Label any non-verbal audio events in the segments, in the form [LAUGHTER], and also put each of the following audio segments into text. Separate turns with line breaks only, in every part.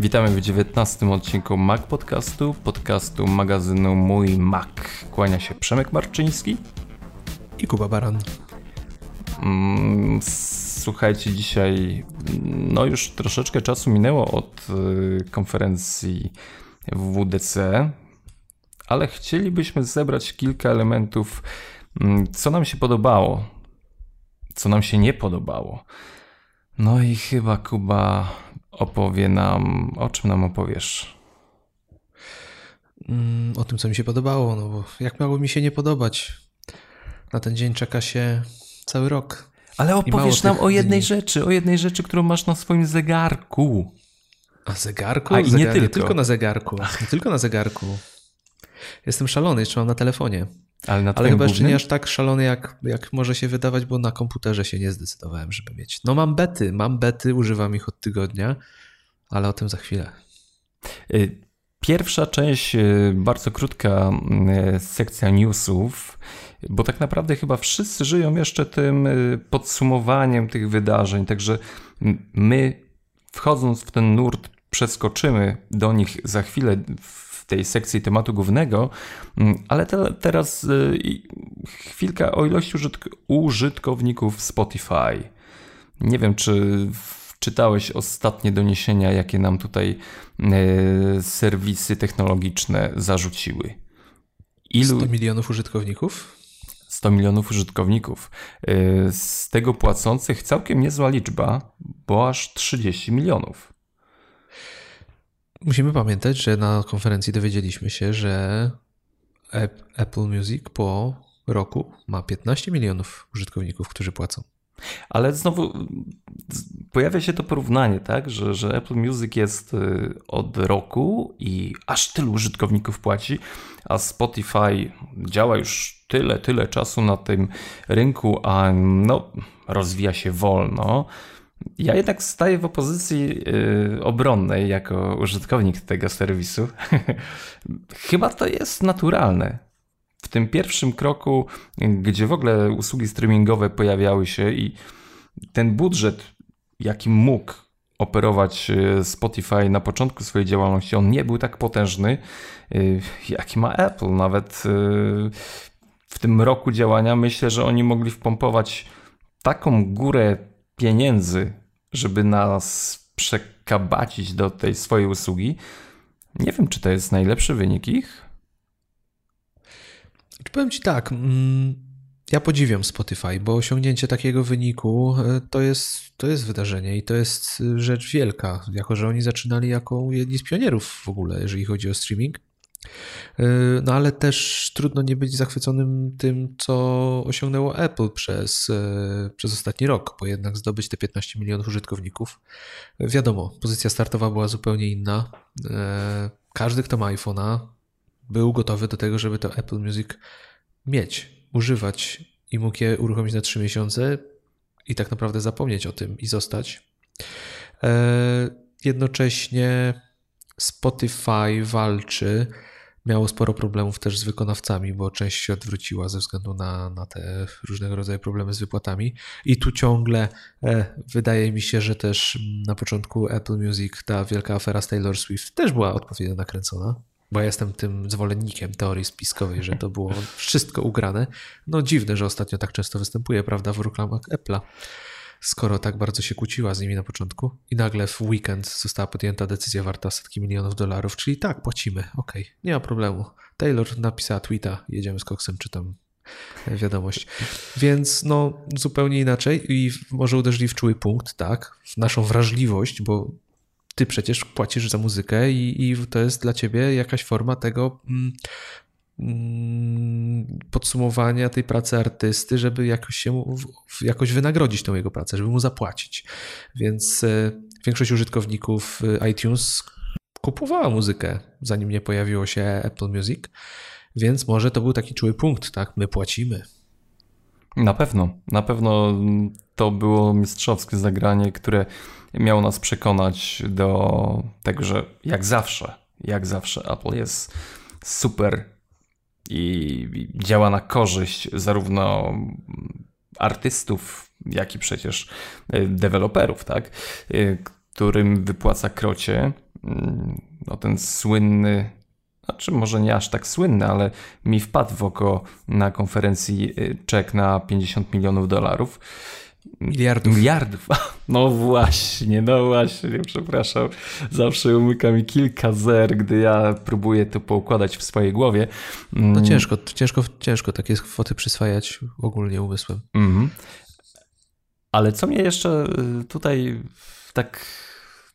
Witamy w 19 odcinku Mac Podcastu, podcastu magazynu Mój Mac. Kłania się Przemek Marczyński
i Kuba Baran.
Mm, słuchajcie, dzisiaj no już troszeczkę czasu minęło od y, konferencji WDC, ale chcielibyśmy zebrać kilka elementów, mm, co nam się podobało, co nam się nie podobało. No i chyba Kuba opowie nam, o czym nam opowiesz?
Mm, o tym, co mi się podobało, no bo jak miało mi się nie podobać? Na ten dzień czeka się cały rok.
Ale opowiesz nam o jednej dni. rzeczy, o jednej rzeczy, którą masz na swoim zegarku.
A zegarku? A i nie, tylko. nie tylko na zegarku. Nie tylko na zegarku. Jestem szalony, jeszcze mam na telefonie. Ale, na Ale chyba jeszcze nie aż tak szalony, jak, jak może się wydawać, bo na komputerze się nie zdecydowałem, żeby mieć. No mam bety, mam bety, używam ich od tygodnia, ale o tym za chwilę.
Y, pierwsza część, y, bardzo krótka y, sekcja newsów, bo tak naprawdę chyba wszyscy żyją jeszcze tym podsumowaniem tych wydarzeń, także my wchodząc w ten nurt przeskoczymy do nich za chwilę tej sekcji tematu głównego, mm, ale te, teraz chwilka o ilości użytkowników Spotify. Nie wiem, czy czytałeś ostatnie doniesienia, jakie nam tutaj y, serwisy technologiczne zarzuciły.
Ilu... 100 milionów użytkowników?
100 milionów użytkowników. Y, z tego płacących całkiem niezła liczba, bo aż 30 milionów.
Musimy pamiętać, że na konferencji dowiedzieliśmy się, że Apple Music po roku ma 15 milionów użytkowników, którzy płacą.
Ale znowu pojawia się to porównanie, tak, że, że Apple Music jest y, od roku i aż tylu użytkowników płaci, a Spotify działa już tyle, tyle czasu na tym rynku, a no, rozwija się wolno. Ja jednak staję w opozycji yy, obronnej jako użytkownik tego serwisu. [LAUGHS] Chyba to jest naturalne. W tym pierwszym kroku, gdzie w ogóle usługi streamingowe pojawiały się i ten budżet, jaki mógł operować y, Spotify na początku swojej działalności, on nie był tak potężny, yy, jaki ma Apple. Nawet yy, w tym roku działania myślę, że oni mogli wpompować taką górę pieniędzy, żeby nas przekabacić do tej swojej usługi. Nie wiem, czy to jest najlepszy wynik ich.
Powiem Ci tak, mm, ja podziwiam Spotify, bo osiągnięcie takiego wyniku e, to jest, to jest wydarzenie i to jest rzecz wielka, jako że oni zaczynali jako jedni z pionierów w ogóle, jeżeli chodzi o streaming. E, no ale też trudno nie być zachwyconym tym, co osiągnęło Apple przez, e, przez ostatni rok, bo jednak zdobyć te 15 milionów użytkowników. Wiadomo, pozycja startowa była zupełnie inna. E, każdy, kto ma iPhone'a, był gotowy do tego, żeby to Apple Music mieć, używać i mógł je uruchomić na 3 miesiące i tak naprawdę zapomnieć o tym i zostać. Jednocześnie Spotify walczy miało sporo problemów też z wykonawcami, bo część się odwróciła ze względu na, na te różnego rodzaju problemy z wypłatami. I tu ciągle e, wydaje mi się, że też na początku Apple Music ta wielka afera z Taylor Swift też była odpowiednio nakręcona. Bo ja jestem tym zwolennikiem teorii spiskowej, że to było wszystko ugrane. No dziwne, że ostatnio tak często występuje, prawda, w reklamach Apple'a skoro tak bardzo się kłóciła z nimi na początku i nagle w weekend została podjęta decyzja warta setki milionów dolarów, czyli tak, płacimy, okej, okay, nie ma problemu. Taylor napisała tweeta, jedziemy z koksem, czytam wiadomość. Więc no zupełnie inaczej i może uderzyli w czuły punkt, tak, w naszą wrażliwość, bo ty przecież płacisz za muzykę i, i to jest dla ciebie jakaś forma tego mm, Mm, podsumowania tej pracy artysty, żeby jakoś się jakoś wynagrodzić tą jego pracę, żeby mu zapłacić. Więc e, większość użytkowników e, iTunes kupowała muzykę, zanim nie pojawiło się Apple Music, więc może to był taki czuły punkt, tak? My płacimy.
Na pewno, na pewno to było mistrzowskie zagranie, które miało nas przekonać do tego, że jak zawsze, jak zawsze Apple jest super i działa na korzyść zarówno artystów, jak i przecież e, deweloperów, tak? E, którym wypłaca krocie. Mm, no ten słynny, znaczy może nie aż tak słynny, ale mi wpadł w oko na konferencji y, czek na 50 milionów dolarów.
Miliardów.
Miliardów. [LAUGHS] No właśnie, no właśnie, przepraszam. Zawsze umyka mi kilka zer, gdy ja próbuję to poukładać w swojej głowie.
No ciężko, ciężko, ciężko takie kwoty przyswajać ogólnie umysłem. -hmm.
Ale co mnie jeszcze y, tutaj tak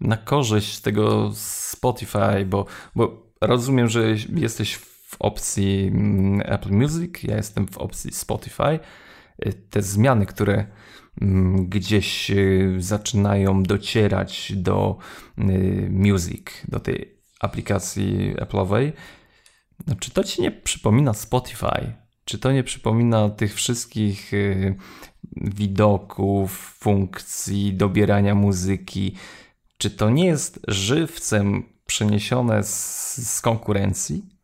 na korzyść tego Spotify, bo, bo rozumiem, że jesteś w opcji mm, Apple Music, ja jestem w opcji Spotify. Y, te zmiany, które mm, gdzieś y, zaczynają docierać do Music, do tej aplikacji Apple'owej, czy to ci nie przypomina Spotify? Czy to nie przypomina tych wszystkich widoków, funkcji, dobierania muzyki. Czy to nie jest żywcem przeniesione z, z konkurencji?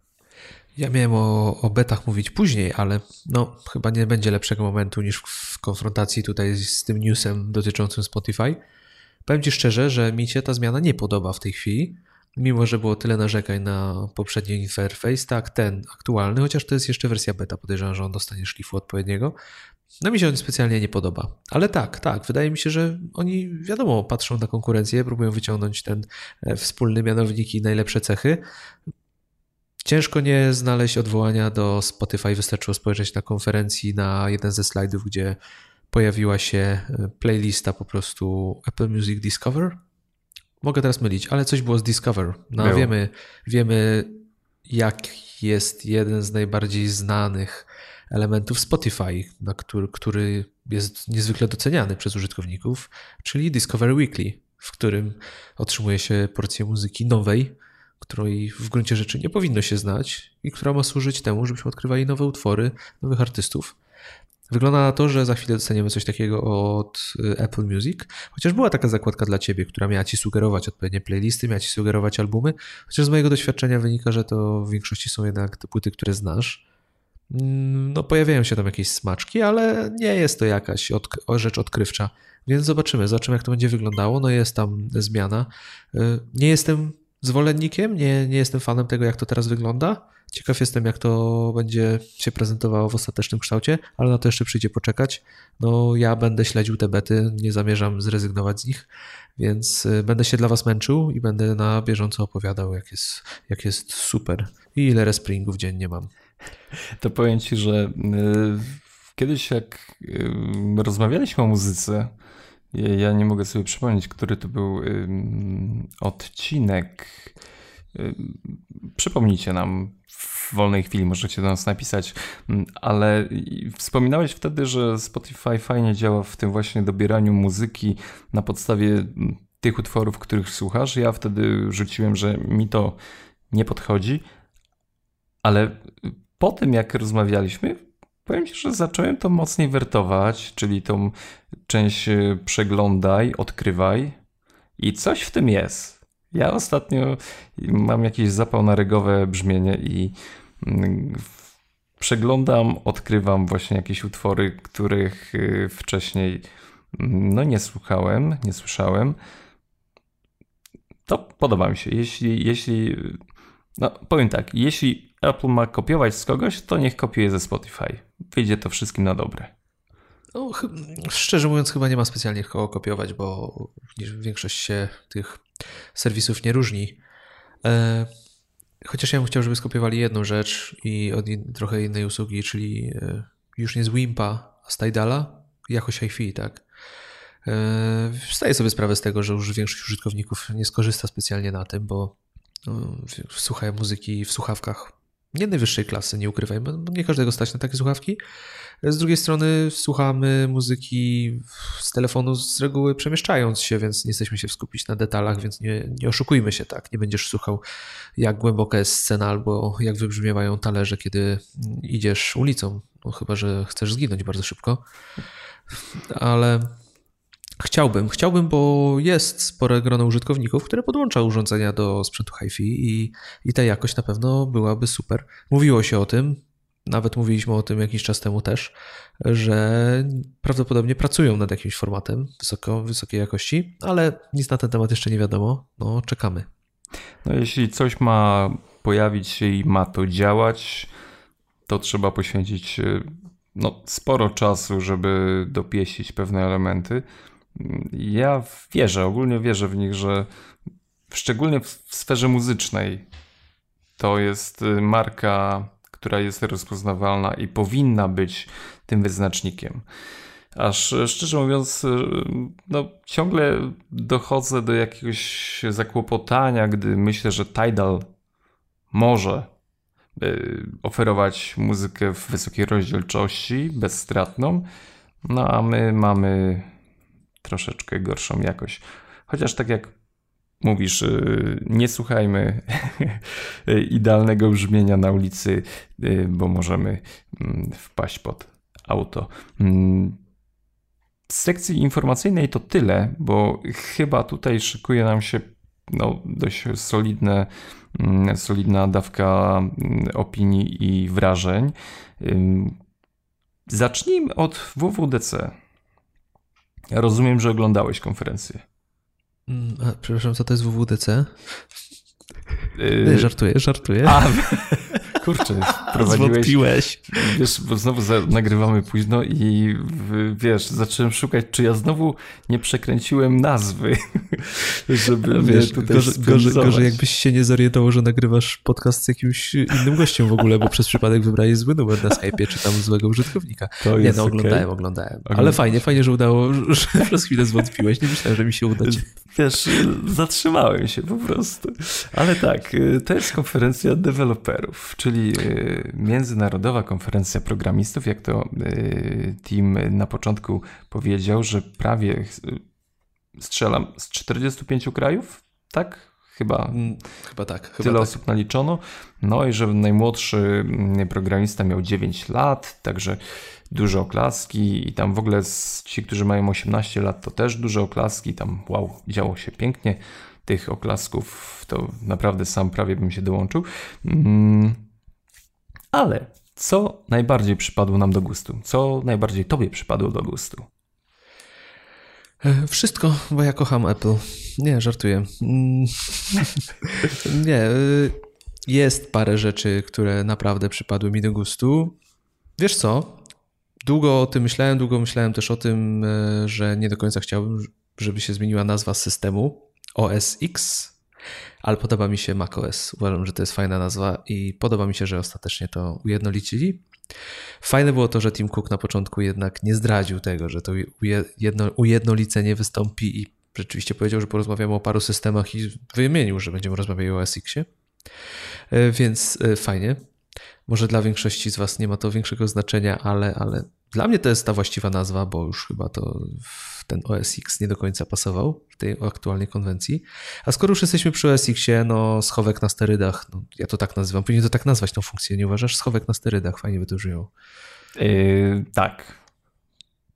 Ja miałem o, o betach mówić później, ale no, chyba nie będzie lepszego momentu niż w konfrontacji tutaj z tym newsem dotyczącym Spotify. Powiem Ci szczerze, że mi się ta zmiana nie podoba w tej chwili, mimo że było tyle narzekań na poprzedni interface, tak ten aktualny, chociaż to jest jeszcze wersja beta, podejrzewam, że on dostanie szlifu odpowiedniego, no mi się on specjalnie nie podoba. Ale tak, tak, wydaje mi się, że oni wiadomo, patrzą na konkurencję, próbują wyciągnąć ten e, wspólny mianownik i najlepsze cechy. Ciężko nie znaleźć odwołania do Spotify. Wystarczyło spojrzeć na konferencji na jeden ze slajdów, gdzie pojawiła się e, playlista po prostu Apple Music Discover. Mogę teraz mylić, ale coś było z Discover. No, wiemy, wiemy, jak jest jeden z najbardziej znanych elementów Spotify, na który, który jest niezwykle doceniany przez użytkowników, czyli Discover Weekly, w którym otrzymuje się porcję muzyki nowej, której w gruncie rzeczy nie powinno się znać i która ma służyć temu, żebyśmy odkrywali nowe utwory, nowych artystów. Wygląda na to, że za chwilę dostaniemy coś takiego od y, Apple Music, chociaż była taka zakładka dla ciebie, która miała ci sugerować odpowiednie playlisty, miała ci sugerować albumy, chociaż z mojego doświadczenia wynika, że to w większości są jednak te płyty, które znasz. Mm, no, pojawiają się tam jakieś smaczki, ale nie jest to jakaś od, rzecz odkrywcza. Więc zobaczymy, zobaczymy, jak to będzie wyglądało. No, jest tam zmiana. Y, nie jestem zwolennikiem, nie, nie jestem fanem tego, jak to teraz wygląda. Ciekaw jestem, jak to będzie się prezentowało w ostatecznym kształcie, ale na to jeszcze przyjdzie poczekać. No, ja będę śledził te bety, nie zamierzam zrezygnować z nich, więc y, będę się dla Was męczył i będę na bieżąco opowiadał, jak jest, jak jest super i ile respringów dziennie mam.
To powiem ci, że y, kiedyś jak y, rozmawialiśmy o muzyce, ja nie mogę sobie przypomnieć, który to był odcinek. Przypomnijcie nam w wolnej chwili, możecie do nas napisać, ale wspominałeś wtedy, że Spotify fajnie działa w tym właśnie dobieraniu muzyki na podstawie tych utworów, których słuchasz. Ja wtedy rzuciłem, że mi to nie podchodzi, ale po tym, jak rozmawialiśmy, powiem Ci, że zacząłem to mocniej wertować, czyli tą część e, przeglądaj, odkrywaj i coś w tym jest. Ja ostatnio mam jakiś zapał na regowe brzmienie i mm, przeglądam, odkrywam właśnie jakieś utwory, których e, wcześniej mm, no nie słuchałem, nie słyszałem. To podoba mi się. Jeśli, jeśli no powiem tak, jeśli Apple ma kopiować z kogoś, to niech kopiuje ze Spotify. Wyjdzie to wszystkim na dobre.
No, szczerze mówiąc, chyba nie ma specjalnie kogo kopiować, bo większość się tych serwisów nie różni. E, chociaż ja bym chciał, żeby skopiowali jedną rzecz i od trochę innej usługi, czyli e, już nie z Wimpa, a z Tidala, jakoś hi-fi, tak. E, zdaję sobie sprawę z tego, że już większość użytkowników nie skorzysta specjalnie na tym, bo no, słuchają muzyki w słuchawkach nie najwyższej klasy, nie ukrywajmy, bo nie każdego stać na takie słuchawki. Z drugiej strony słuchamy muzyki z telefonu z reguły przemieszczając się, więc nie jesteśmy się skupić na detalach, więc nie, nie oszukujmy się, tak? Nie będziesz słuchał, jak głęboka jest scena albo jak wybrzmiewają talerze, kiedy idziesz ulicą, no, chyba że chcesz zginąć bardzo szybko. Ale Chciałbym, chciałbym, bo jest spore grono użytkowników, które podłącza urządzenia do sprzętu HiFi i, i ta jakość na pewno byłaby super. Mówiło się o tym, nawet mówiliśmy o tym jakiś czas temu też, że prawdopodobnie pracują nad jakimś formatem wysoko, wysokiej jakości, ale nic na ten temat jeszcze nie wiadomo. No, czekamy.
No, jeśli coś ma pojawić się i ma to działać, to trzeba poświęcić e, no, sporo czasu, żeby dopieścić pewne elementy. Ja wierzę, ogólnie wierzę w nich, że szczególnie w sferze muzycznej to jest y, marka, która jest rozpoznawalna i powinna być tym wyznacznikiem. Aż y, szczerze mówiąc, y, no, ciągle dochodzę do jakiegoś zakłopotania, gdy myślę, że Tidal może oferować muzykę w wysokiej rozdzielczości, bezstratną, no a my mamy troszeczkę gorszą jakość. Chociaż tak jak mówisz, y, nie słuchajmy [LAUGHS] idealnego brzmienia na ulicy, y, bo możemy mm, wpaść pod auto. Mm, z sekcji informacyjnej to tyle, bo chyba tutaj szykuje nam się no, dość solidne, mm, solidna dawka opinii i wrażeń. Zacznijmy od WWDC. Rozumiem, że oglądałeś konferencję.
Mm, a, przepraszam, co to jest WWDC? Yy... Żartuję, żartuję. A, [LAUGHS]
kurczę, [LAUGHS] wprowadziłeś... Wiesz, bo znowu za, nagrywamy późno i wiesz, zacząłem szukać, czy ja znowu nie przekręciłem nazwy, [LAUGHS] żeby wiesz,
tutaj gorzej, gorzej, gorzej jakbyś się nie zorientował, że nagrywasz podcast z jakimś innym gościem w ogóle, bo przez przypadek wybrałeś zły numer na Skype'ie, czy tam złego użytkownika. To nie, no oglądałem, okay. oglądałem. Ale fajnie, fajnie, że udało, [LAUGHS] że przez chwilę zwątpiłeś. Nie myślałem, że mi się uda.
Wiesz, zatrzymałem się po prostu. Ale tak, to jest konferencja deweloperów, czyli czyli y, Międzynarodowa Konferencja Programistów, jak to y, Tim na początku powiedział, że prawie y, strzelam z 45 krajów, tak? Chyba,
mm, chyba tak. Chyba
tyle
tak.
osób naliczono. No i że najmłodszy mm, programista miał 9 lat, także duże oklaski i tam w ogóle ci, którzy mają 18 lat, to też duże oklaski. Tam wow, działo się pięknie. Tych oklasków to naprawdę sam prawie bym się dołączył. Mm, ale co najbardziej przypadło nam do gustu? Co najbardziej Tobie przypadło do gustu?
E, wszystko, bo ja kocham Apple. Nie, żartuję. Mm. [LAUGHS] Nie, e, jest parę rzeczy, które naprawdę przypadły mi do gustu. Wiesz co? Długo o tym myślałem, długo myślałem też o tym, e, że nie do końca chciałbym, żeby się zmieniła nazwa systemu OS X ale podoba mi się macOS. Uważam, że to jest fajna nazwa i podoba mi się, że ostatecznie to ujednolicili. Fajne było to, że Tim Cook na początku jednak nie zdradził tego, że to ujedno, ujednolicenie wystąpi i rzeczywiście powiedział, że porozmawiamy o paru systemach i wymienił, że będziemy rozmawiać o OS Xie. E, więc e, fajnie. Może dla większości z Was nie ma to większego znaczenia, ale, ale dla mnie to jest ta właściwa nazwa, bo już chyba to ten OS X nie do końca pasował w tej aktualnej konwencji. A skoro już jesteśmy przy OS Xie, no schowek na sterydach, no, ja to tak nazywam, powinien to tak nazwać tą funkcję, nie uważasz? Schowek na sterydach, fajnie by to.
Yy, tak.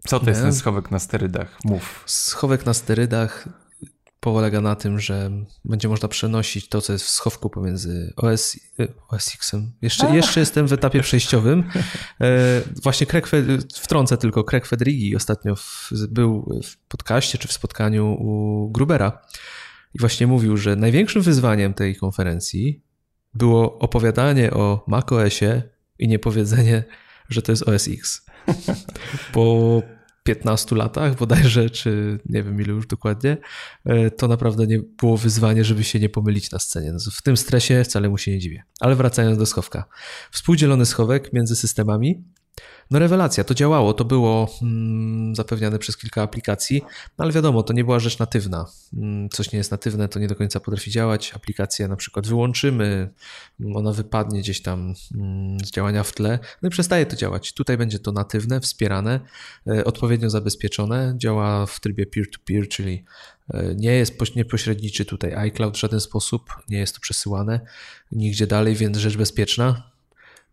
Co to nie? jest ten schowek na sterydach? Mów.
Schowek na sterydach polega na tym, że będzie można przenosić to, co jest w schowku pomiędzy OS, OS X-em. Jeszcze, jeszcze jestem w etapie przejściowym. E, właśnie Craig, wtrącę tylko, Craig Federighi ostatnio w, był w podcaście czy w spotkaniu u Grubera i właśnie mówił, że największym wyzwaniem tej konferencji było opowiadanie o macOSie i nie powiedzenie, że to jest OS X. [LAUGHS] Bo 15 latach bodajże, czy nie wiem ile już dokładnie, e, to naprawdę nie było wyzwanie, żeby się nie pomylić na scenie. No, w tym stresie wcale mu się nie dziwię. Ale wracając do schowka. Współdzielony schowek między systemami no rewelacja, to działało, to było mm, zapewniane przez kilka aplikacji, no ale wiadomo, to nie była rzecz natywna. Mm, coś nie jest natywne, to nie do końca potrafi działać. Aplikację na przykład wyłączymy, ona wypadnie gdzieś tam mm, z działania w tle, no i przestaje to działać. Tutaj będzie to natywne, wspierane, e, odpowiednio zabezpieczone, działa w trybie peer-to-peer, -peer, czyli e, nie jest nie pośredniczy tutaj iCloud w żaden sposób, nie jest to przesyłane nigdzie dalej, więc rzecz bezpieczna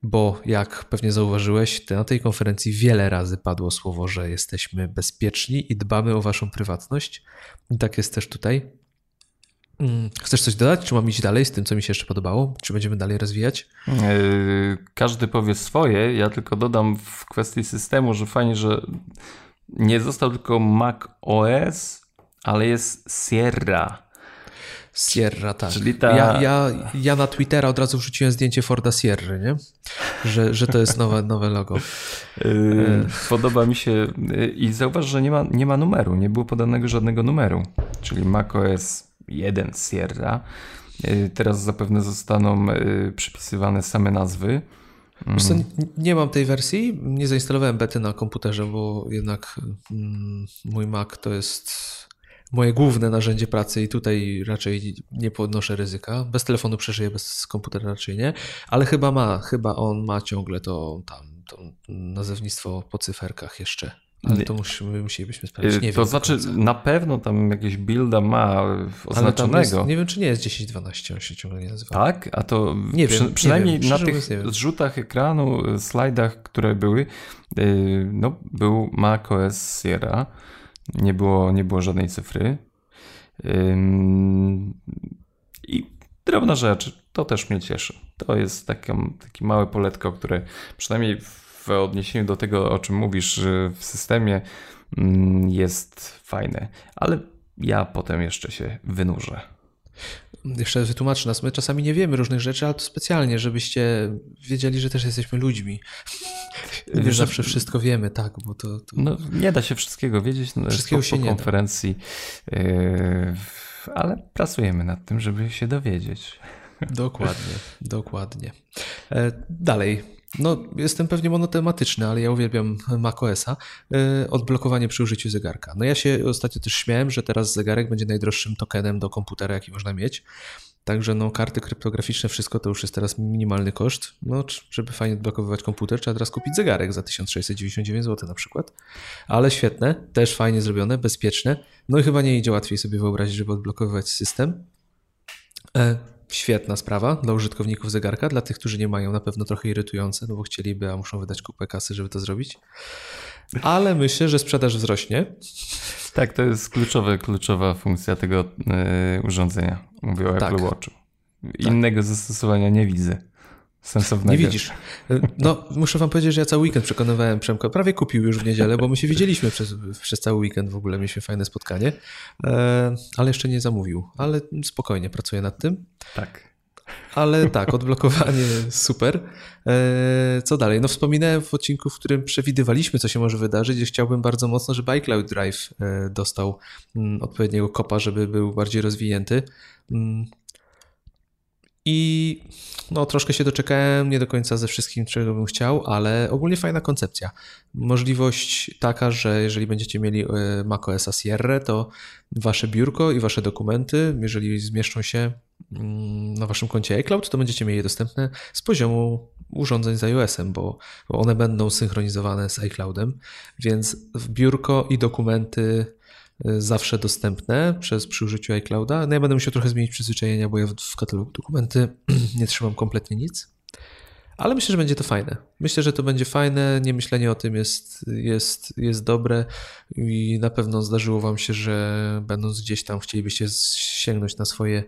bo jak pewnie zauważyłeś, na tej konferencji wiele razy padło słowo, że jesteśmy bezpieczni i dbamy o waszą prywatność. I tak jest też tutaj. Mm, chcesz coś dodać? Czy mam iść dalej z tym, co mi się jeszcze podobało? Czy będziemy dalej rozwijać?
Yy, każdy powie swoje. Ja tylko dodam w kwestii systemu, że fajnie, że nie został tylko Mac OS, ale jest Sierra.
Sierra, tak. Czyli ta... ja, ja, ja na Twittera od razu wrzuciłem zdjęcie Forda Sierry, nie? Że, że to jest nowe, nowe logo.
Yy, podoba mi się i zauważ, że nie ma, nie ma numeru, nie było podanego żadnego numeru. Czyli macOS 1 Sierra. Yy, teraz zapewne zostaną yy, przypisywane same nazwy.
Co, nie mam tej wersji, nie zainstalowałem bety na komputerze, bo jednak mm, mój Mac to jest moje główne narzędzie pracy i tutaj raczej nie podnoszę ryzyka. Bez telefonu przeżyję, bez komputera raczej nie, ale chyba ma, chyba on ma ciągle to tam to nazewnictwo po cyferkach jeszcze. Ale to musimy, musielibyśmy sprawdzić. Nie
to wiem, znaczy, na pewno tam jakieś builda ma oznaczonego.
Jest, nie wiem, czy nie jest 10-12, on się ciągle nie nazywa.
Tak? A to nie przy, wiem, przynajmniej wiem, na tych zrzutach ekranu, slajdach, które były, y, no, był macOS Sierra nie było, nie było żadnej cyfry. I drobna rzecz, to też mnie cieszy. To jest takie, takie małe poletko, które przynajmniej w odniesieniu do tego, o czym mówisz w systemie, jest fajne. Ale ja potem jeszcze się wynurzę.
Jeszcze wytłumaczę nas. My czasami nie wiemy różnych rzeczy, ale to specjalnie, żebyście wiedzieli, że też jesteśmy ludźmi. Nie zawsze wszystko wiemy, tak, bo to. to...
No, nie da się wszystkiego wiedzieć no, wszystkiego po, się po konferencji, yy, ale pracujemy nad tym, żeby się dowiedzieć.
Dokładnie, dokładnie. E, dalej. No, jestem pewnie monotematyczny, ale ja uwielbiam macOSa. E, odblokowanie przy użyciu zegarka. No ja się ostatnio też śmiałem, że teraz zegarek będzie najdroższym tokenem do komputera, jaki można mieć. Także no, karty kryptograficzne, wszystko to już jest teraz minimalny koszt. No, żeby fajnie odblokowywać komputer, trzeba teraz kupić zegarek za 1699 zł na przykład. Ale świetne, też fajnie zrobione, bezpieczne. No i chyba nie idzie łatwiej sobie wyobrazić, żeby odblokowywać system. E, świetna sprawa dla użytkowników zegarka, dla tych, którzy nie mają, na pewno trochę irytujące, no bo chcieliby, a muszą wydać kupę kasy, żeby to zrobić. Ale myślę, że sprzedaż wzrośnie.
Tak, to jest kluczowa, kluczowa funkcja tego yy, urządzenia. Mówię o tak. Apple Watchu. Tak. Innego tak. zastosowania nie widzę. Sensownego.
Nie widzisz. No, muszę wam powiedzieć, że ja cały weekend przekonywałem Przemka. Prawie kupił już w niedzielę, bo my się widzieliśmy przez, przez cały weekend w ogóle. Mieliśmy fajne spotkanie, e, ale jeszcze nie zamówił. Ale spokojnie, pracuję nad tym.
Tak.
Ale tak, odblokowanie [LAUGHS] super. E, co dalej? No wspominałem w odcinku, w którym przewidywaliśmy, co się może wydarzyć i chciałbym bardzo mocno, żeby iCloud Drive e, dostał mm, odpowiedniego kopa, żeby był bardziej rozwinięty. I no, troszkę się doczekałem, nie do końca ze wszystkim, czego bym chciał, ale ogólnie fajna koncepcja. Możliwość taka, że jeżeli będziecie mieli e, macOS Sierra, to wasze biurko i wasze dokumenty, jeżeli zmieszczą się mm, na waszym koncie iCloud, to będziecie mieli je dostępne z poziomu urządzeń z iOS-em, bo, bo one będą synchronizowane z iCloudem, więc biurko i dokumenty zawsze dostępne przez przy użyciu iClouda. No ja będę musiał trochę zmienić przyzwyczajenia, bo ja w, w katalogu dokumenty [CLEARS THROAT] nie trzymam kompletnie nic. Ale myślę, że będzie to fajne. Myślę, że to będzie fajne. Nie myślenie o tym jest, jest, jest dobre i na pewno zdarzyło Wam się, że będąc gdzieś tam chcielibyście sięgnąć na swoje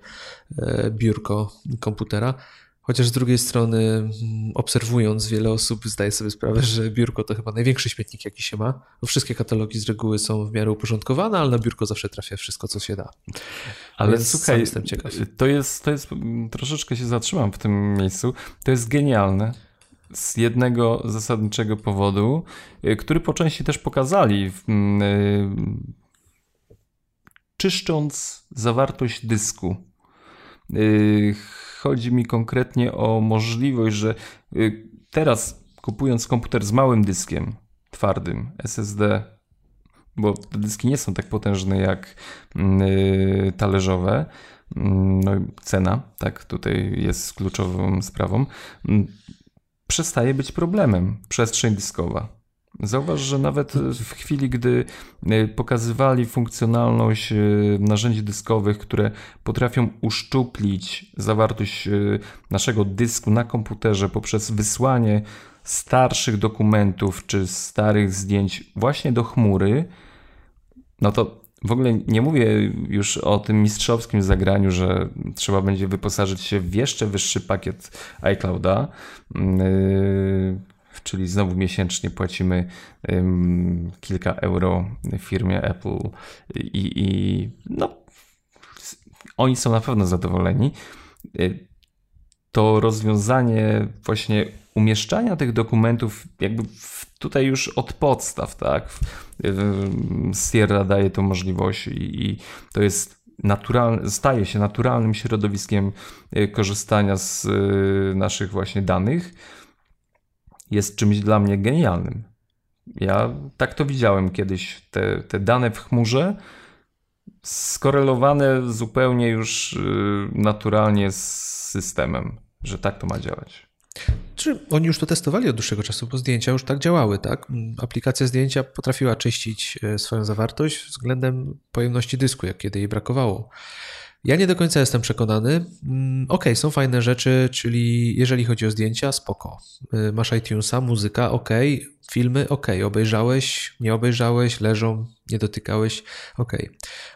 e, biurko komputera Chociaż z drugiej strony, mm, obserwując wiele osób, zdaję sobie sprawę, że biurko to chyba największy śmietnik, jaki się ma. Bo wszystkie katalogi z reguły są w miarę uporządkowane, ale na biurko zawsze trafia wszystko, co się da.
Ale Więc słuchaj, jestem ciekaw. To jest, to jest, troszeczkę się zatrzymam w tym miejscu. To jest genialne z jednego zasadniczego powodu, y, który po części też pokazali, mm, y, czyszcząc zawartość dysku. Y, chodzi mi konkretnie o możliwość, że y, teraz kupując komputer z małym dyskiem twardym SSD, bo te dyski nie są tak potężne jak yy, talerzowe, mm, no cena, tak, tutaj jest kluczową sprawą, mm, przestaje być problemem przestrzeń dyskowa. Zauważ, że nawet w chwili, gdy e, pokazywali funkcjonalność e, narzędzi dyskowych, które potrafią uszczuplić zawartość e, naszego dysku na komputerze poprzez wysłanie starszych dokumentów czy starych zdjęć właśnie do chmury, no to w ogóle nie mówię już o tym mistrzowskim zagraniu, że trzeba będzie wyposażyć się w jeszcze wyższy pakiet iClouda, yy, czyli znowu miesięcznie płacimy kilka euro firmie Apple i, i no, oni są na pewno zadowoleni. Yy, to rozwiązanie właśnie umieszczania tych dokumentów jakby tutaj już od podstaw, tak? Sierra daje to możliwość i, i to jest naturalne, staje się naturalnym środowiskiem y, korzystania z y, naszych właśnie danych. Jest czymś dla mnie genialnym. Ja tak to widziałem kiedyś. Te, te dane w chmurze skorelowane zupełnie już y, naturalnie z systemem, że tak to ma działać.
Czy oni już to testowali od dłuższego czasu, bo zdjęcia już tak działały, tak? Aplikacja zdjęcia potrafiła czyścić e, swoją zawartość względem pojemności dysku, jak kiedy jej brakowało. Ja nie do końca jestem przekonany. Mm, ok, są fajne rzeczy, czyli jeżeli chodzi o zdjęcia, spoko. E, masz iTunesa, muzyka, ok, filmy, ok, obejrzałeś, nie obejrzałeś, leżą, nie dotykałeś, ok.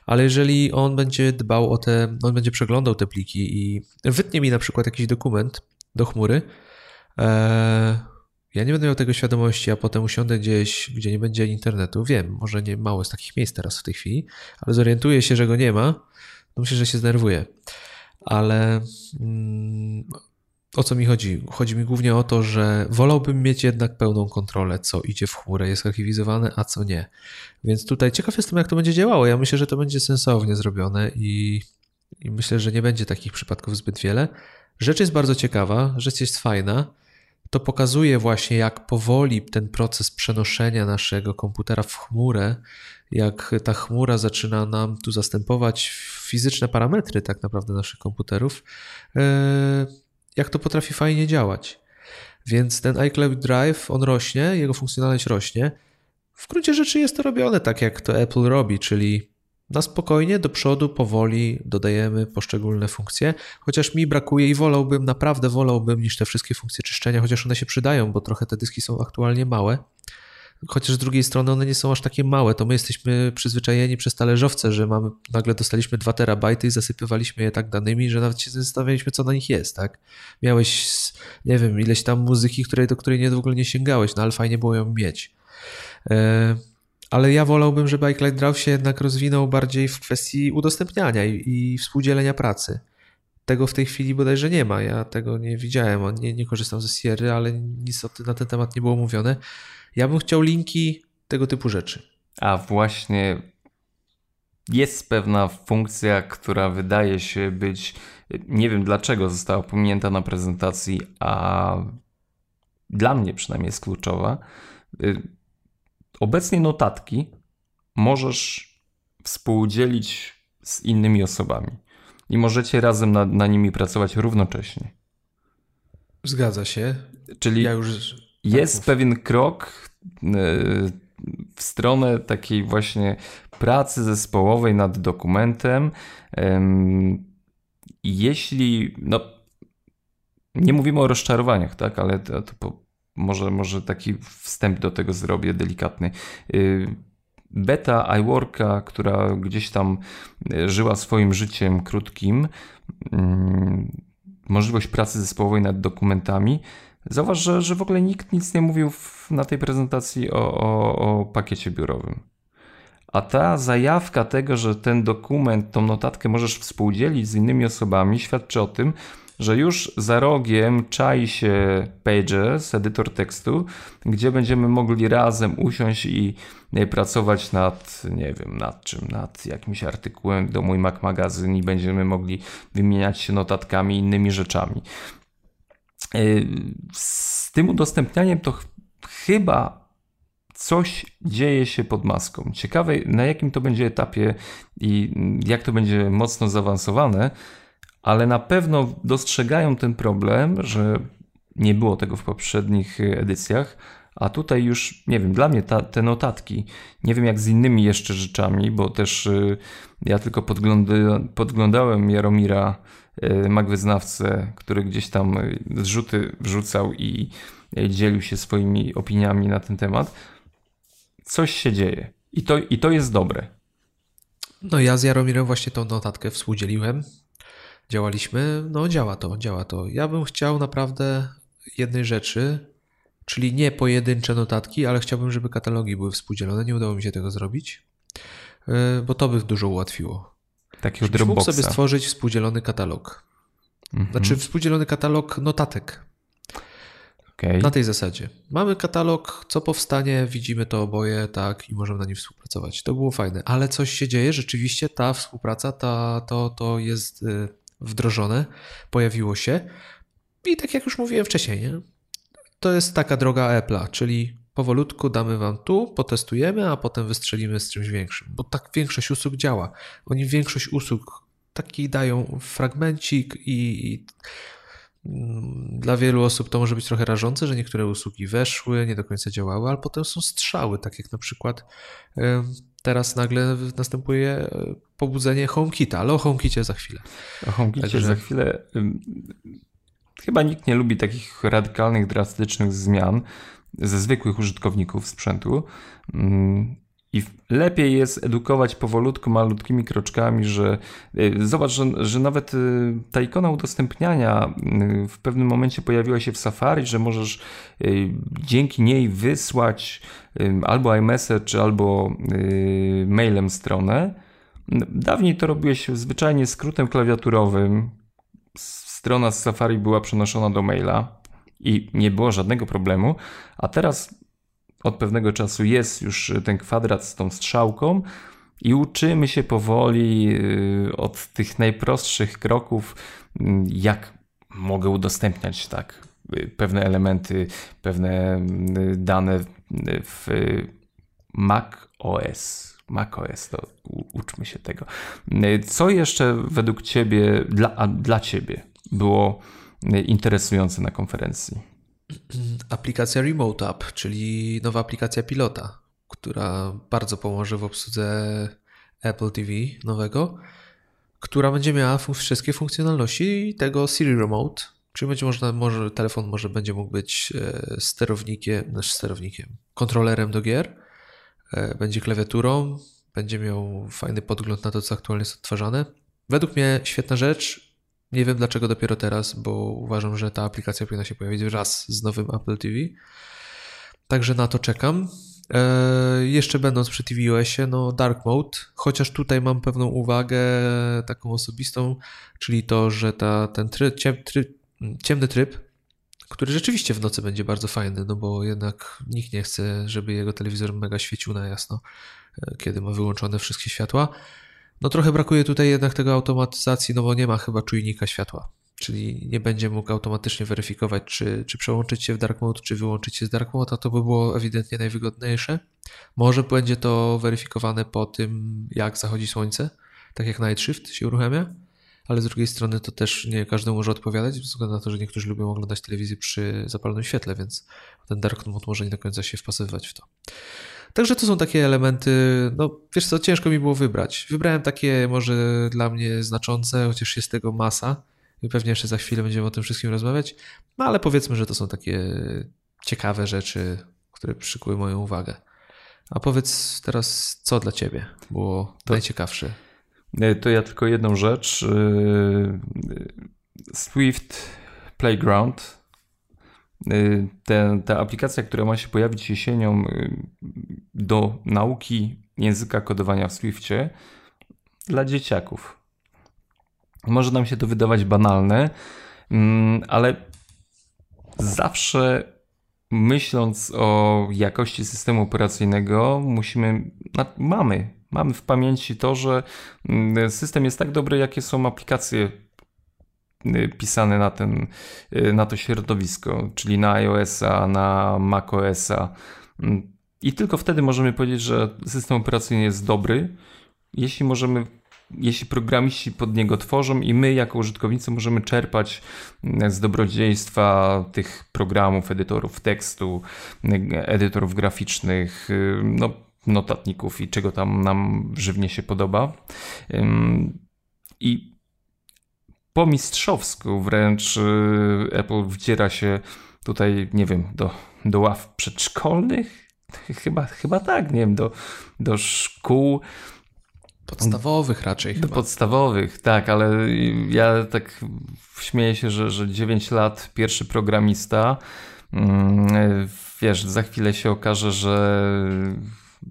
Ale jeżeli on będzie dbał o te, on będzie przeglądał te pliki i wytnie mi na przykład jakiś dokument do chmury, Eee, ja nie będę miał tego świadomości, a potem usiądę gdzieś, gdzie nie będzie internetu. Wiem, może nie mało jest takich miejsc teraz w tej chwili, ale zorientuję się, że go nie ma, to myślę, że się znerwuję. Ale mm, o co mi chodzi? Chodzi mi głównie o to, że wolałbym mieć jednak pełną kontrolę, co idzie w chmurę, jest archiwizowane, a co nie. Więc tutaj ciekaw jestem, jak to będzie działało. Ja myślę, że to będzie sensownie zrobione i, i myślę, że nie będzie takich przypadków zbyt wiele. Rzecz jest bardzo ciekawa, rzecz jest fajna to pokazuje właśnie, jak powoli ten proces przenoszenia naszego komputera w chmurę, jak ta chmura zaczyna nam tu zastępować fizyczne parametry tak naprawdę naszych komputerów, e, jak to potrafi fajnie działać. Więc ten iCloud Drive, on rośnie, jego funkcjonalność rośnie. W gruncie rzeczy jest to robione tak, jak to Apple robi, czyli na spokojnie, do przodu, powoli dodajemy poszczególne funkcje, chociaż mi brakuje i wolałbym, naprawdę wolałbym niż te wszystkie funkcje czyszczenia, chociaż one się przydają, bo trochę te dyski są aktualnie małe. Chociaż z drugiej strony one nie są aż takie małe, to my jesteśmy przyzwyczajeni przez talerzowce, że mamy, nagle dostaliśmy 2 terabajty i zasypywaliśmy je tak danymi, że nawet się zastanawialiśmy, co na nich jest, tak? Miałeś, nie wiem, ileś tam muzyki, której, do której nie, w ogóle nie sięgałeś, no ale fajnie było ją mieć. Yy ale ja wolałbym, żeby iCloud Drive się jednak rozwinął bardziej w kwestii udostępniania i, i współdzielenia pracy. Tego w tej chwili bodajże nie ma. Ja tego nie widziałem. Nie, nie korzystam ze Sierra, ale nic na ten temat nie było mówione. Ja bym chciał linki tego typu rzeczy.
A właśnie jest pewna funkcja, która wydaje się być, nie wiem dlaczego została pominięta na prezentacji, a dla mnie przynajmniej jest kluczowa. Obecnie notatki możesz współdzielić z innymi osobami i możecie razem na, na nimi pracować równocześnie.
Zgadza się.
Czyli ja już... jest tak pewien krok e, w stronę takiej właśnie pracy zespołowej nad dokumentem. Jeśli, no, nie mówimy o rozczarowaniach, tak, ale to, to może, może taki wstęp do tego zrobię delikatny. Y, beta iWorka, która gdzieś tam y, żyła swoim życiem krótkim, mm, możliwość pracy zespołowej nad dokumentami. Zauważ, że, że w ogóle nikt nic nie mówił w, na tej prezentacji o, o, o pakiecie biurowym. A ta zajawka tego, że ten dokument, tą notatkę możesz współdzielić z innymi osobami, świadczy o tym, że już za rogiem czai się Pages, edytor tekstu, gdzie będziemy mogli razem usiąść i e, pracować nad, nie wiem, nad czym, nad jakimś artykułem do mój Mac Magazyn i będziemy mogli wymieniać się notatkami innymi rzeczami. E, z tym udostępnianiem to chyba coś dzieje się pod maską. Ciekawe, na jakim to będzie etapie i jak to będzie mocno zaawansowane ale na pewno dostrzegają ten problem, że nie było tego w poprzednich edycjach, a tutaj już, nie wiem, dla mnie ta, te notatki, nie wiem jak z innymi jeszcze rzeczami, bo też y, ja tylko podglądałem Jaromira, y, magwyznawcę, który gdzieś tam y, zrzuty wrzucał i dzielił się swoimi opiniami na ten temat. Coś się dzieje i to, i to jest dobre.
No ja z Jaromirem właśnie tą notatkę współdzieliłem. Działaliśmy, no działa to, działa to. Ja bym chciał naprawdę jednej rzeczy, czyli nie pojedyncze notatki, ale chciałbym, żeby katalogi były współdzielone. Nie udało mi się tego zrobić, bo to by dużo ułatwiło.
Takiego Dropboxa.
mógł sobie stworzyć współdzielony katalog. Mhm. Znaczy współdzielony katalog notatek. Okay. Na tej zasadzie. Mamy katalog, co powstanie, widzimy to oboje, tak, i możemy na nim współpracować. To było fajne, ale coś się dzieje, rzeczywiście ta współpraca, ta, to, to jest y, wdrożone, pojawiło się. I tak jak już mówiłem wcześniej, nie? to jest taka droga Apple'a, czyli powolutku damy wam tu, potestujemy, a potem wystrzelimy z czymś większym. Bo tak większość usług działa. Oni większość usług taki dają fragmencik i, i mm, dla wielu osób to może być trochę rażące, że niektóre usługi weszły, nie do końca działały, ale potem są strzały, tak jak na przykład teraz nagle następuje e, pobudzenie HomeKita, ale o HomeKicie za chwilę.
O HomeKicie Także... za chwilę. Chyba nikt nie lubi takich radykalnych, drastycznych zmian ze zwykłych użytkowników sprzętu. I lepiej jest edukować powolutku, malutkimi kroczkami, że y, zobacz, że, że nawet y, ta ikona udostępniania y, w pewnym momencie pojawiła się w Safari, że możesz dzięki niej wysłać albo iMessage, albo mailem stronę. Dawniej to robiłeś zwyczajnie skrótem klawiaturowym. Strona z Safari była przenoszona do maila i nie było żadnego problemu, a teraz od pewnego czasu jest już ten kwadrat z tą strzałką i uczymy się powoli y, od tych najprostszych kroków, y, jak mogę udostępniać tak y, pewne elementy, pewne dane w Mac OS. Mac OS, to uczmy się tego. Co jeszcze według Ciebie, dla, dla Ciebie było interesujące na konferencji?
aplikacja Remote App, czyli nowa aplikacja pilota, która bardzo pomoże w obsłudze Apple TV nowego, która będzie miała wszystkie funkcjonalności tego Siri Remote, czyli będzie można, może, telefon może będzie mógł być e, sterownikiem, znaczy sterownikiem, kontrolerem do gier, e, będzie klawiaturą, będzie miał fajny podgląd na to, co aktualnie jest odtwarzane. Według mnie świetna rzecz, nie wiem dlaczego dopiero teraz, bo uważam, że ta aplikacja powinna się pojawić wraz z nowym Apple TV. Także na to czekam. Eee, jeszcze będąc przy tvOSie, no Dark Mode, chociaż tutaj mam pewną uwagę taką osobistą, czyli to, że ta, ten tryb, ciem, tryb, ciemny tryb, który rzeczywiście w nocy będzie bardzo fajny, no bo jednak nikt nie chce, żeby jego telewizor mega świecił na jasno, e, kiedy ma wyłączone wszystkie światła. No trochę brakuje tutaj jednak tego automatyzacji, no bo nie ma chyba czujnika światła. Czyli nie będzie mógł automatycznie weryfikować, czy, czy przełączyć się w dark mode, czy wyłączyć się z dark mode, a to by było ewidentnie najwygodniejsze. Może będzie to weryfikowane po tym, jak zachodzi słońce, tak jak Night Shift się uruchamia, ale z drugiej strony to też nie każdy może odpowiadać, ze względu na to, że niektórzy lubią oglądać telewizję przy zapalonym świetle, więc ten dark mode może nie do końca się wpasowywać w to. Także to są takie elementy, no wiesz co, ciężko mi było wybrać. Wybrałem takie może dla mnie znaczące, chociaż jest tego masa i pewnie jeszcze za chwilę będziemy o tym wszystkim rozmawiać, no ale powiedzmy, że to są takie ciekawe rzeczy, które przykuły moją uwagę. A powiedz teraz, co dla ciebie było to, najciekawsze?
To ja tylko jedną rzecz. Y, Swift Playground te, ta aplikacja, która ma się pojawić jesienią y, do nauki języka kodowania w Swiftie dla dzieciaków. Może nam się to wydawać banalne, mm, ale zawsze myśląc o jakości systemu operacyjnego, musimy, mamy, mamy w pamięci to, że mm, system jest tak dobry, jakie są aplikacje Y, pisane na, ten, y, na to środowisko, czyli na iOS-a, na macOS-a. Mm, I tylko wtedy możemy powiedzieć, że system operacyjny jest dobry, jeśli możemy jeśli programiści pod niego tworzą i my jako użytkownicy możemy czerpać mm, z dobrodziejstwa tych programów, edytorów tekstu, edytorów graficznych, y, no, notatników i czego tam nam żywnie się podoba. I po mistrzowsku wręcz y, Apple wdziera się tutaj, nie wiem, do, do ław przedszkolnych? Chyba, chyba tak, nie wiem, do, do szkół.
Podstawowych raczej.
Do podstawowych, tak, ale ja tak śmieję się, że, że 9 lat, pierwszy programista. Mm, wiesz, za chwilę się okaże, że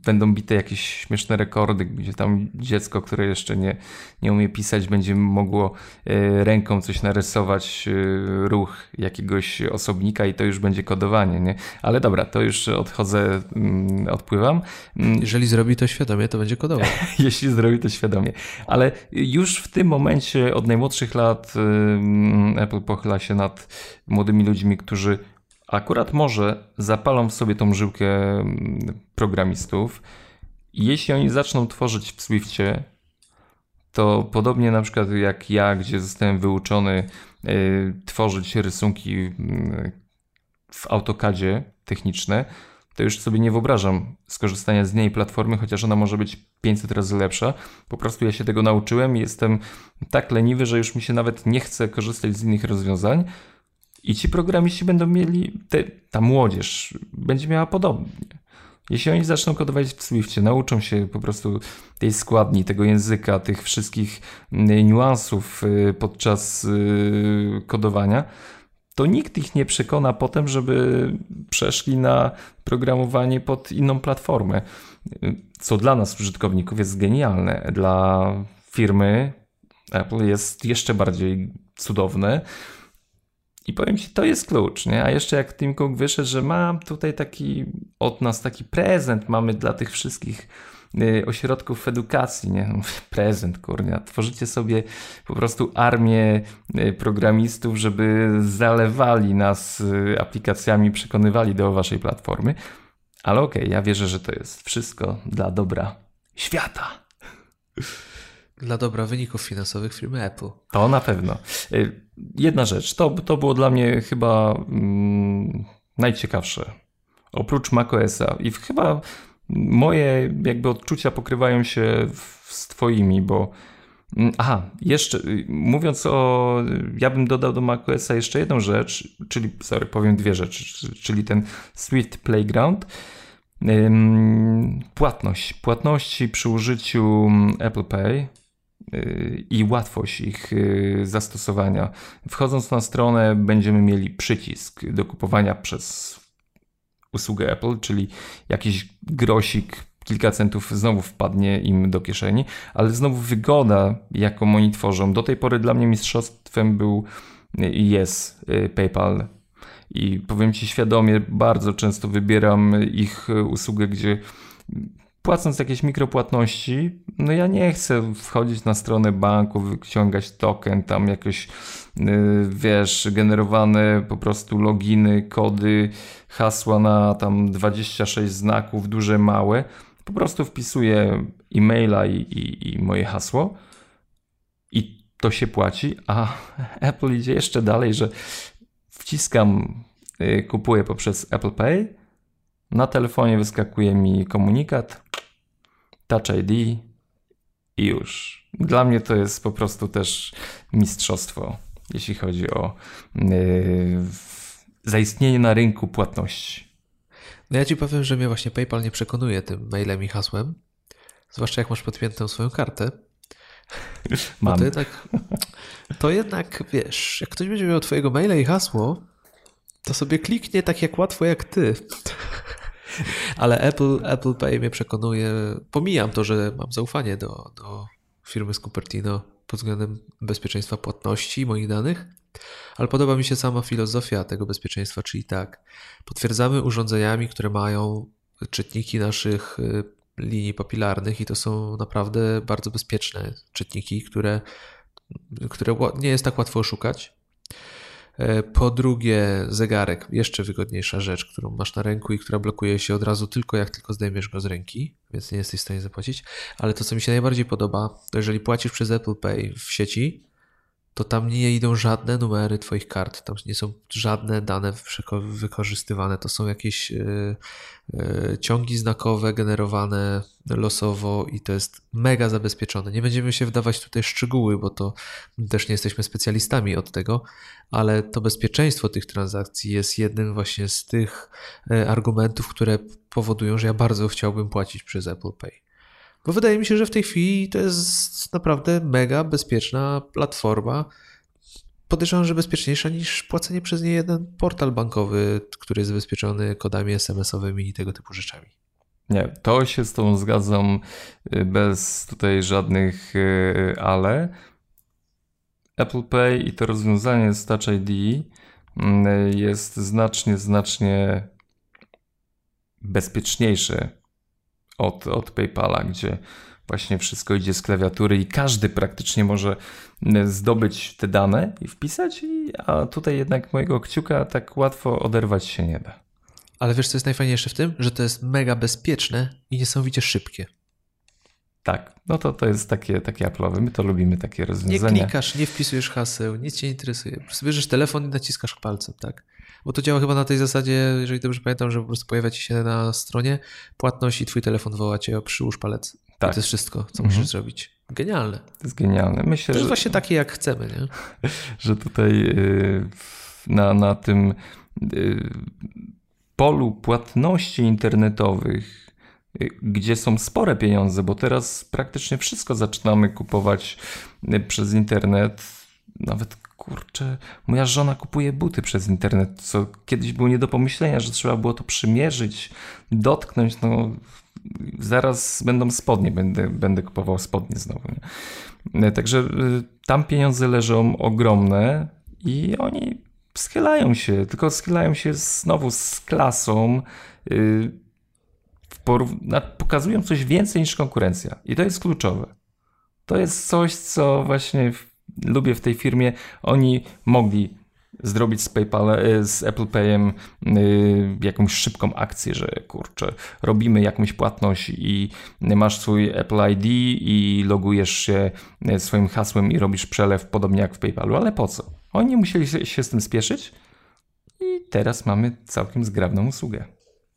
będą bite jakieś śmieszne rekordy, gdzie tam dziecko, które jeszcze nie, nie umie pisać, będzie mogło e, ręką coś narysować, e, ruch jakiegoś osobnika i to już będzie kodowanie, nie? Ale dobra, to już odchodzę, mm, odpływam.
Mm. Jeżeli zrobi to świadomie, to będzie kodował. [LAUGHS]
Jeśli zrobi to świadomie. Ale już w tym momencie od najmłodszych lat Apple pochyla się nad młodymi ludźmi, którzy akurat może zapalą w sobie tą żyłkę mm, programistów jeśli oni zaczną tworzyć w Swiftie, to podobnie na przykład jak ja, gdzie zostałem wyuczony y, tworzyć rysunki y, w AutoCADzie techniczne, to już sobie nie wyobrażam skorzystania z niej platformy, chociaż ona może być 500 razy lepsza. Po prostu ja się tego nauczyłem i jestem tak leniwy, że już mi się nawet nie chce korzystać z innych rozwiązań. I ci programiści będą mieli, te, ta młodzież będzie miała podobnie. Jeśli oni zaczną kodować w Swiftie, nauczą się po prostu tej składni, tego języka, tych wszystkich mm, niuansów y, podczas y, kodowania, to nikt ich nie przekona potem, żeby przeszli na programowanie pod inną platformę. Co dla nas, użytkowników, jest genialne. Dla firmy Apple jest jeszcze bardziej cudowne i powiem Ci, to jest klucz, nie? A jeszcze jak Tim Cook wyszedł, że mam tutaj taki od nas taki prezent mamy dla tych wszystkich y, ośrodków edukacji, nie? Prezent, kurnia. Tworzycie sobie po prostu armię y, programistów, żeby zalewali nas y, aplikacjami, przekonywali do waszej platformy. Ale okej, okay, ja wierzę, że to jest wszystko dla dobra świata.
Dla dobra wyników finansowych firmy Apple.
To na pewno. Y, jedna rzecz, to, to było dla mnie chyba mm, najciekawsze. Oprócz macOSa i chyba moje jakby odczucia pokrywają się z twoimi, bo mm, aha, jeszcze y, mówiąc o, ja bym dodał do macOSa jeszcze jedną rzecz, czyli, sorry, powiem dwie rzeczy, czyli ten Swift Playground, Płatność. Płatności przy użyciu mm, Apple Pay i łatwość ich y, zastosowania. Wchodząc na stronę, będziemy mieli przycisk do kupowania przez usługę Apple, czyli jakiś grosik, kilka centów znowu wpadnie im do kieszeni, ale znowu wygoda, jaką oni tworzą. Do tej pory dla mnie mistrzostwem był i jest y, PayPal. I powiem Ci świadomie, bardzo często wybieram ich usługę, gdzie płacąc jakieś mikropłatności, no ja nie chcę wchodzić na stronę banku, wyciągać token, tam jakoś, yy, wiesz, generowane po prostu loginy, kody, hasła na tam 26 znaków, duże, małe. Po prostu wpisuję e-maila i, i, i moje hasło i to się płaci, a [LAUGHS] Apple idzie jeszcze dalej, że wciskam, yy, kupuję poprzez Apple Pay, na telefonie wyskakuje mi komunikat, Touch ID i już. Dla mnie to jest po prostu też mistrzostwo, jeśli chodzi o yy, zaistnienie na rynku płatności.
No ja ci powiem, że mnie właśnie PayPal nie przekonuje tym mailem i hasłem, zwłaszcza jak masz podpiętą swoją kartę. [LAUGHS]
Mam.
To jednak, to jednak, wiesz, jak ktoś będzie miał twojego maila i hasło, to sobie kliknie tak jak łatwo jak ty. Ale Apple, Apple Pay mnie przekonuje. Pomijam to, że mam zaufanie do, do firmy z Cupertino pod względem bezpieczeństwa płatności moich danych, ale podoba mi się sama filozofia tego bezpieczeństwa, czyli tak, potwierdzamy urządzeniami, które mają czytniki naszych y, linii papilarnych i to są naprawdę bardzo bezpieczne czytniki, które, które nie jest tak łatwo oszukać. E, po drugie, zegarek, jeszcze wygodniejsza rzecz, którą masz na ręku i która blokuje się od razu tylko jak tylko zdejmiesz go z ręki, więc nie jesteś w stanie zapłacić. Ale to, co mi się najbardziej podoba, to jeżeli płacisz przez Apple Pay w sieci, to tam nie idą żadne numery Twoich kart, tam nie są żadne dane wykorzystywane, to są jakieś yy, yy, ciągi znakowe generowane losowo i to jest mega zabezpieczone. Nie będziemy się wdawać tutaj szczegóły, bo to też nie jesteśmy specjalistami od tego, ale to bezpieczeństwo tych transakcji jest jednym właśnie z tych yy, argumentów, które powodują, że ja bardzo chciałbym płacić przez Apple Pay. Bo wydaje mi się, że w tej chwili to jest naprawdę mega bezpieczna platforma. Podejrzewam, że bezpieczniejsza niż płacenie przez nie jeden portal bankowy, który jest zabezpieczony kodami SMS-owymi i tego typu rzeczami.
Nie, to się z tą zgadzam y, bez tutaj żadnych y, ale. Apple Pay i to rozwiązanie z Touch ID mm, jest znacznie, znacznie bezpieczniejsze od, od PayPala, gdzie właśnie wszystko idzie z klawiatury i każdy praktycznie może zdobyć te dane i wpisać, a tutaj jednak mojego kciuka tak łatwo oderwać się nie da.
Ale wiesz, co jest najfajniejsze w tym? Że to jest mega bezpieczne i niesamowicie szybkie.
Tak, no to to jest takie, takie Apple'owe. My to lubimy, takie rozwiązania.
Nie klikasz, nie wpisujesz haseł, nic cię nie interesuje. Bierzesz telefon i naciskasz palcem, tak? Bo to działa chyba na tej zasadzie, jeżeli dobrze pamiętam, że po prostu pojawia ci się na stronie płatność i twój telefon woła cię, przyłóż palec. Tak. I to jest wszystko, co mhm. musisz zrobić. Genialne.
To jest genialne. Myślę,
to jest że... właśnie takie, jak chcemy, nie? [LAUGHS]
że tutaj yy, na, na tym yy, polu płatności internetowych, y, gdzie są spore pieniądze, bo teraz praktycznie wszystko zaczynamy kupować y, przez internet. Nawet kurczę, moja żona kupuje buty przez internet, co kiedyś było nie do pomyślenia, że trzeba było to przymierzyć, dotknąć. No, zaraz będą spodnie, będę, będę kupował spodnie znowu. Nie? Także y, tam pieniądze leżą ogromne i oni schylają się, tylko schylają się znowu z klasą, yy, pokazują coś więcej niż konkurencja. I to jest kluczowe. To jest coś, co właśnie lubię w tej firmie. Oni mogli zrobić z PayPal, y, z Apple Payem yy, jakąś szybką akcję, że kurczę, robimy jakąś płatność i masz swój Apple ID i logujesz się y, swoim hasłem i robisz przelew podobnie jak w PayPalu, ale po co? Oni musieli się z tym spieszyć i teraz mamy całkiem zgrabną usługę.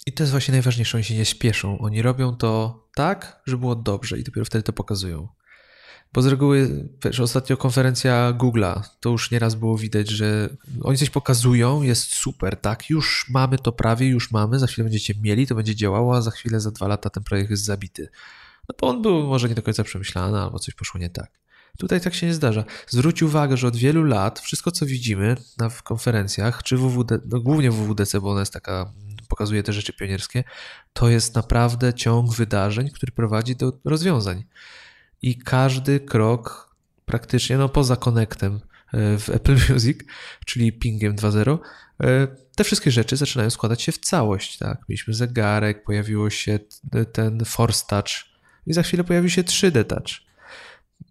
I to jest właśnie najważniejsze, oni się nie spieszą. Oni robią to tak, żeby było dobrze i dopiero wtedy to pokazują. Bo z reguły, wiesz, ostatnio konferencja Google'a, to już nieraz było widać, że oni coś pokazują, jest super, tak, już mamy to prawie, już mamy, za chwilę będziecie mieli, to będzie działało, a za chwilę, za dwa lata ten projekt jest zabity. No bo on był może nie do końca przemyślany, albo coś poszło nie tak. Tutaj tak się nie zdarza. Zwróć uwagę, że od wielu lat wszystko, co widzimy na konferencjach, czy WWD, no głównie WWDC, bo ona jest taka, pokazuje te rzeczy pionierskie, to jest naprawdę ciąg wydarzeń, który prowadzi do rozwiązań. I każdy krok praktycznie, no poza Connectem e, w Apple [LAUGHS] Music, czyli pingiem 2.0, e, te wszystkie rzeczy zaczynają składać się w całość. Tak? Mieliśmy zegarek, pojawiło się ten Force Touch i za chwilę pojawi się 3D Touch.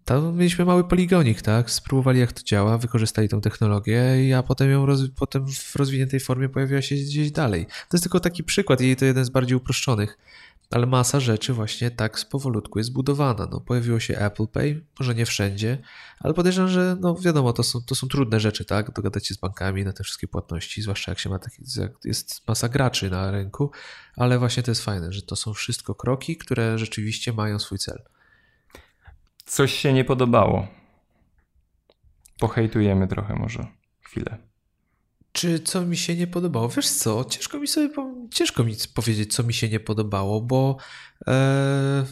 Tam mieliśmy mały poligonik, tak? Spróbowali jak to działa, wykorzystali tą technologię, a potem ją roz... potem w rozwiniętej formie pojawiła się gdzieś dalej. To jest tylko taki przykład i to jeden z bardziej uproszczonych. Ale masa rzeczy właśnie tak z powolutku jest budowana. No, pojawiło się Apple Pay, może nie wszędzie, ale podejrzewam, że no wiadomo, to są, to są trudne rzeczy, tak? Dogadać się z bankami na te wszystkie płatności, zwłaszcza jak się ma taki, jest masa graczy na rynku, ale właśnie to jest fajne, że to są wszystko kroki, które rzeczywiście mają swój cel
coś się nie podobało. Pohejtujemy trochę może chwilę.
Czy co mi się nie podobało? Wiesz co, ciężko mi sobie ciężko mi powiedzieć, co mi się nie podobało, bo e,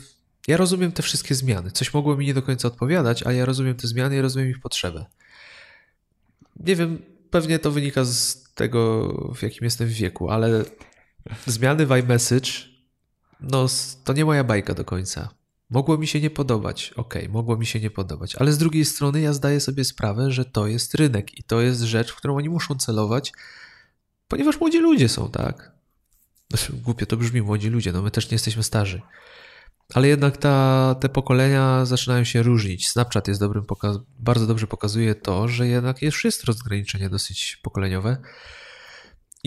ja rozumiem te wszystkie zmiany. Coś mogło mi nie do końca odpowiadać, ale ja rozumiem te zmiany i rozumiem ich potrzebę. Nie wiem, pewnie to wynika z tego, w jakim jestem wieku, ale zmiany w iMessage, no to nie moja bajka do końca. Mogło mi się nie podobać, ok, mogło mi się nie podobać, ale z drugiej strony ja zdaję sobie sprawę, że to jest rynek i to jest rzecz, w którą oni muszą celować, ponieważ młodzi ludzie są, tak? Znaczy, głupio to brzmi, młodzi ludzie, no my też nie jesteśmy starzy. Ale jednak ta, te pokolenia zaczynają się różnić. Snapchat jest dobrym pokaz- bardzo dobrze pokazuje to, że jednak już jest rozgraniczenie dosyć pokoleniowe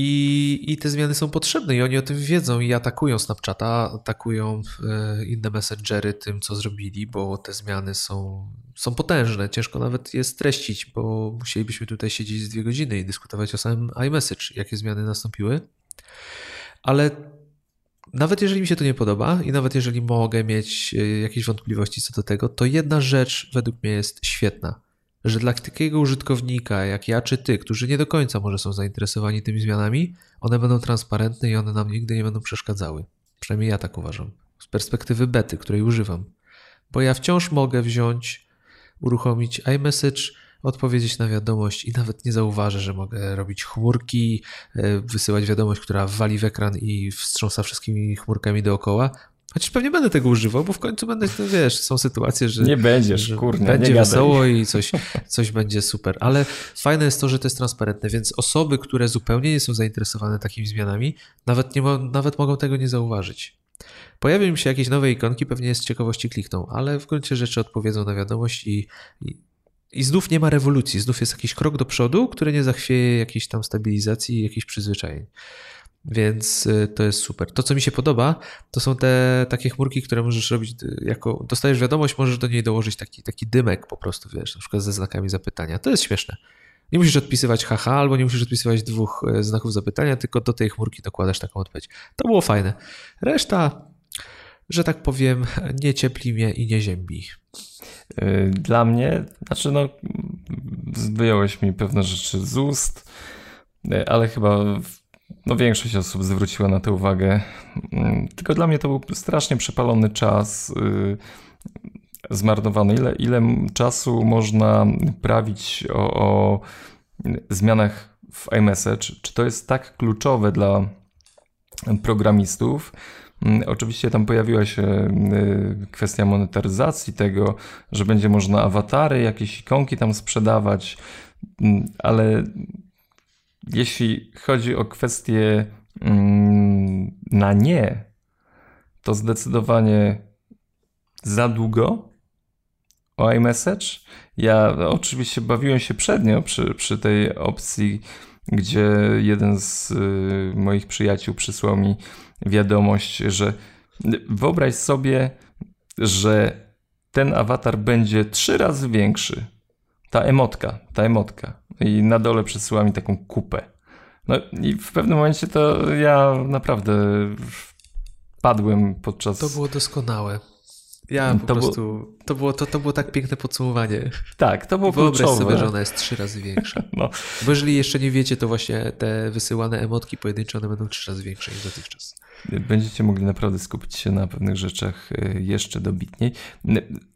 i, I te zmiany są potrzebne i oni o tym wiedzą i atakują Snapchata, atakują e, inne messengery tym, co zrobili, bo te zmiany są, są potężne. Ciężko nawet je streścić, bo musielibyśmy tutaj siedzieć z dwie godziny i dyskutować o samym iMessage, jakie zmiany nastąpiły. Ale nawet jeżeli mi się to nie podoba i nawet jeżeli mogę mieć e, jakieś wątpliwości co do tego, to jedna rzecz według mnie jest świetna że dla takiego użytkownika jak ja czy ty, którzy nie do końca może są zainteresowani tymi zmianami, one będą transparentne i one nam nigdy nie będą przeszkadzały. Przynajmniej ja tak uważam. z perspektywy bety, której używam. Bo ja wciąż mogę wziąć, uruchomić iMessage, odpowiedzieć na wiadomość i nawet nie zauważę, że mogę robić chmurki, e, wysyłać wiadomość, która wali w ekran i wstrząsa wszystkimi chmurkami dookoła. Chociaż pewnie będę tego używał, bo w końcu będę, wiesz, są sytuacje, że.
Nie będziesz, że kurnia,
Będzie
nie
wesoło i coś, coś będzie super. Ale fajne jest to, że to jest transparentne, więc osoby, które zupełnie nie są zainteresowane takimi zmianami, nawet, nie nawet mogą tego nie zauważyć. Pojawią mi się jakieś nowe ikonki, pewnie z ciekawości klikną, ale w gruncie rzeczy odpowiedzą na wiadomość i, i, i znów nie ma rewolucji. Znów jest jakiś krok do przodu, który nie zachwieje jakiejś tam stabilizacji i jakichś przyzwyczajeń. Więc y, to jest super. To, co mi się podoba, to są te takie chmurki, które możesz robić y, jako. Dostajesz wiadomość, możesz do niej dołożyć taki, taki dymek po prostu, wiesz, na przykład ze znakami zapytania. To jest śmieszne. Nie musisz odpisywać haha, albo nie musisz odpisywać dwóch y, znaków zapytania, tylko do tej chmurki dokładasz taką odpowiedź. To było fajne. Reszta, że tak powiem, nie ciepli mnie i nie ziębi.
Dla mnie, znaczy no, wyjąłeś mi pewne rzeczy z ust, ale chyba no większość osób zwróciła na to uwagę. Mm, tylko dla mnie to był strasznie przepalony czas, y, zmarnowany. Ile, ile czasu można prawić o, o zmianach w iMessage? Czy to jest tak kluczowe dla programistów? Mm, oczywiście tam pojawiła się y, kwestia monetaryzacji tego, że będzie można awatary, jakieś ikonki tam sprzedawać, mm, ale jeśli chodzi o kwestię mm, na nie, to zdecydowanie za długo o iMessage. Ja oczywiście bawiłem się przednio przy, przy tej opcji, gdzie jeden z y, moich przyjaciół przysłał mi wiadomość, że wyobraź sobie, że ten awatar będzie trzy razy większy. Ta emotka, ta emotka i na dole przesyła mi taką kupę. No i w pewnym momencie to ja naprawdę padłem podczas...
To było doskonałe. Ja po to prostu, było... to, było, to, to było tak piękne podsumowanie.
Tak, to było
Wyobraź
kluczowe.
sobie, że ona jest trzy razy większa. [LAUGHS] No. Bo jeżeli jeszcze nie wiecie, to właśnie te wysyłane emotki pojedyncze, one będą trzy razy większe niż dotychczas.
Będziecie mogli naprawdę skupić się na pewnych rzeczach y, jeszcze dobitniej.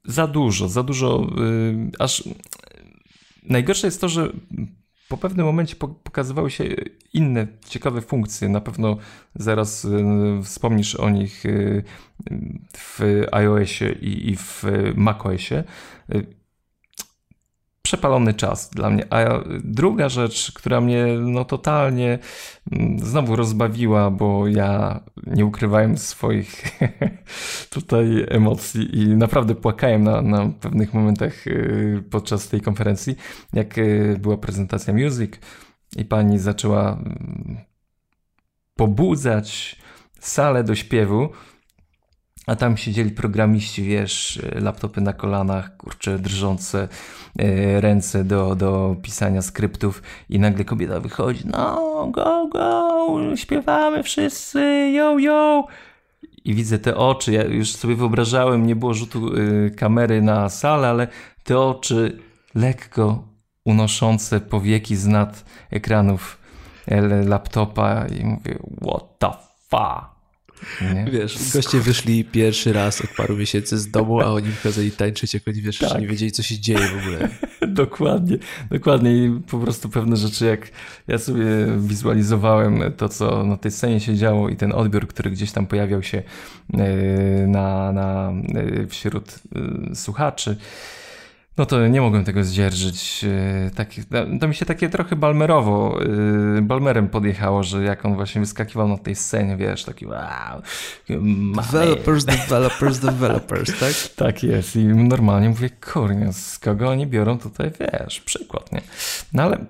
Za dużo, za dużo, y, aż Najgorsze jest to, że po pewnym momencie pokazywały się inne ciekawe funkcje. Na pewno zaraz y, wspomnisz o nich y, w iOSie i w macOSie. Przepalony czas dla mnie. A druga rzecz, która mnie no totalnie mm, znowu rozbawiła, bo ja nie ukrywałem swoich [LAUGHS] tutaj emocji i naprawdę płakałem na, na pewnych momentach y, podczas tej konferencji, jak y, była prezentacja Music i pani zaczęła mm, pobudzać salę do śpiewu, a tam siedzieli programiści, wiesz, laptopy na kolanach, kurcze, drżące e, ręce do, do pisania skryptów i nagle kobieta wychodzi, no, go, go, śpiewamy wszyscy, yo, yo. I widzę te oczy, ja już sobie wyobrażałem, nie było rzutu y, kamery na salę, ale te oczy lekko unoszące powieki z nad ekranów e, laptopa i mówię, what the fuck?
Nie? Wiesz, goście wyszli pierwszy raz od paru miesięcy z domu, a oni kazali tańczyć, jak oni wiesz, tak. nie wiedzieli, co się dzieje w ogóle. [LAUGHS]
dokładnie, dokładnie. I po prostu pewne rzeczy, jak ja sobie wizualizowałem to, co na tej scenie się działo i ten odbiór, który gdzieś tam pojawiał się e, na, na, e, wśród e, słuchaczy, no to nie mogłem tego zdzierżyć. E, tak, to mi się takie trochę balmerowo, e, balmerem podjechało, że jak on właśnie wyskakiwał na tej scenie, wiesz, taki wow.
Developers, developers, developers, [LAUGHS] tak?
Tak jest i normalnie mówię, kurnia, z kogo oni biorą tutaj, wiesz, przykład, nie? No ale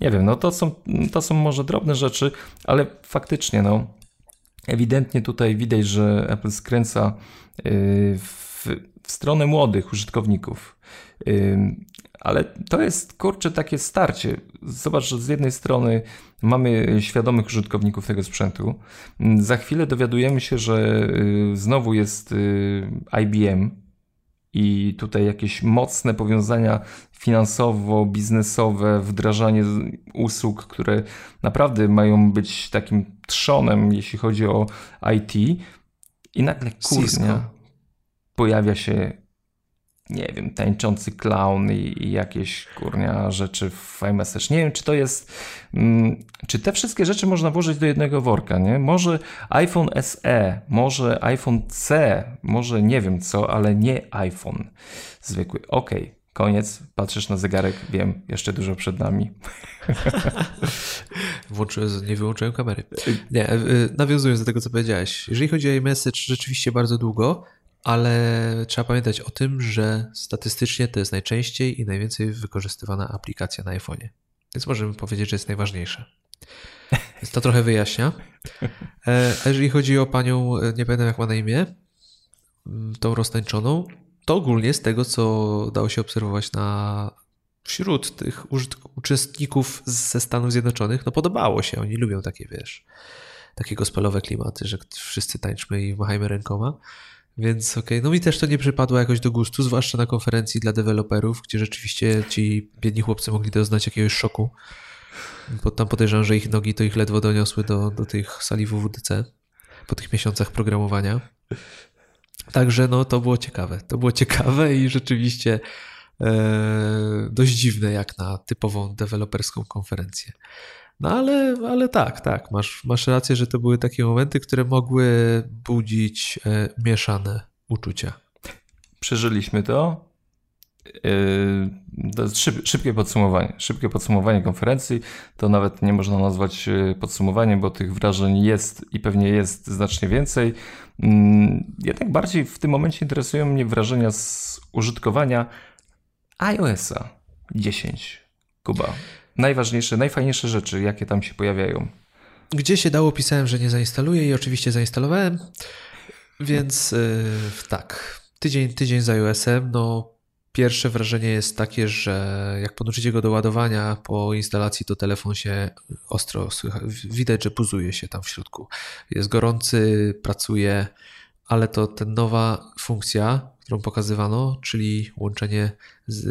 nie wiem, no to są, to są może drobne rzeczy, ale faktycznie, no ewidentnie tutaj widać, że Apple skręca e, w, w stronę młodych użytkowników ale to jest kurczę takie starcie. Zobacz, że z jednej strony mamy świadomych użytkowników tego sprzętu. Za chwilę dowiadujemy się, że y, znowu jest y, IBM i tutaj jakieś mocne powiązania finansowo-biznesowe, wdrażanie usług, które naprawdę mają być takim trzonem, jeśli chodzi o IT. I nagle kurnia. Pojawia się nie wiem, tańczący clown i, i jakieś kurnia rzeczy w iMessage. Nie wiem, czy to jest, mm, czy te wszystkie rzeczy można włożyć do jednego worka, nie? Może iPhone SE, może iPhone C, może nie wiem co, ale nie iPhone zwykły. Okej, okay, koniec, patrzysz na zegarek, wiem, jeszcze dużo przed nami. [LAUGHS]
Włączyłem, nie wyłączyłem kamery. Nie, e, nawiązując do tego, co powiedziałeś. Jeżeli chodzi o iMessage, rzeczywiście bardzo długo, ale trzeba pamiętać o tym, że statystycznie to jest najczęściej i najwięcej wykorzystywana aplikacja na iPhone'ie. Więc możemy powiedzieć, że jest najważniejsza. Więc to trochę wyjaśnia. E, a jeżeli chodzi o panią, e, nie pamiętam jak ma na imię, mm, tą roztańczoną, to ogólnie z tego, co dało się obserwować na wśród tych uczestników ze Stanów Zjednoczonych, no podobało się. Oni lubią takie, wiesz, takie gospelowe klimaty, że wszyscy tańczmy i machajmy rękoma. Więc okej, okay. no mi też to nie przypadło jakoś do gustu, zwłaszcza na konferencji dla deweloperów, gdzie rzeczywiście ci biedni chłopcy mogli doznać jakiegoś szoku. Bo tam podejrzewam, że ich nogi to ich ledwo doniosły do, do tych sali WWDC po tych miesiącach programowania. Także no to było ciekawe. To było ciekawe i rzeczywiście e, dość dziwne jak na typową deweloperską konferencję. No ale, ale tak, tak, masz, masz rację, że to były takie momenty, które mogły budzić e, mieszane uczucia.
Przeżyliśmy to. To szyb, szybkie podsumowanie. Szybkie podsumowanie konferencji to nawet nie można nazwać e, podsumowaniem, bo tych wrażeń jest i pewnie jest znacznie więcej. Yy, jednak bardziej w tym momencie interesują mnie wrażenia z użytkowania iOS-a 10. Kuba najważniejsze, najfajniejsze rzeczy, jakie tam się pojawiają.
Gdzie się dało, pisałem, że nie zainstaluję i oczywiście zainstalowałem, więc yy, tak, tydzień, tydzień z iOS-em, no pierwsze wrażenie jest takie, że jak podłączycie go do ładowania po instalacji, to telefon się ostro słychać, widać, że buzuje się tam w środku. Jest gorący, pracuje, ale to ten nowa funkcja, którą pokazywano, czyli łączenie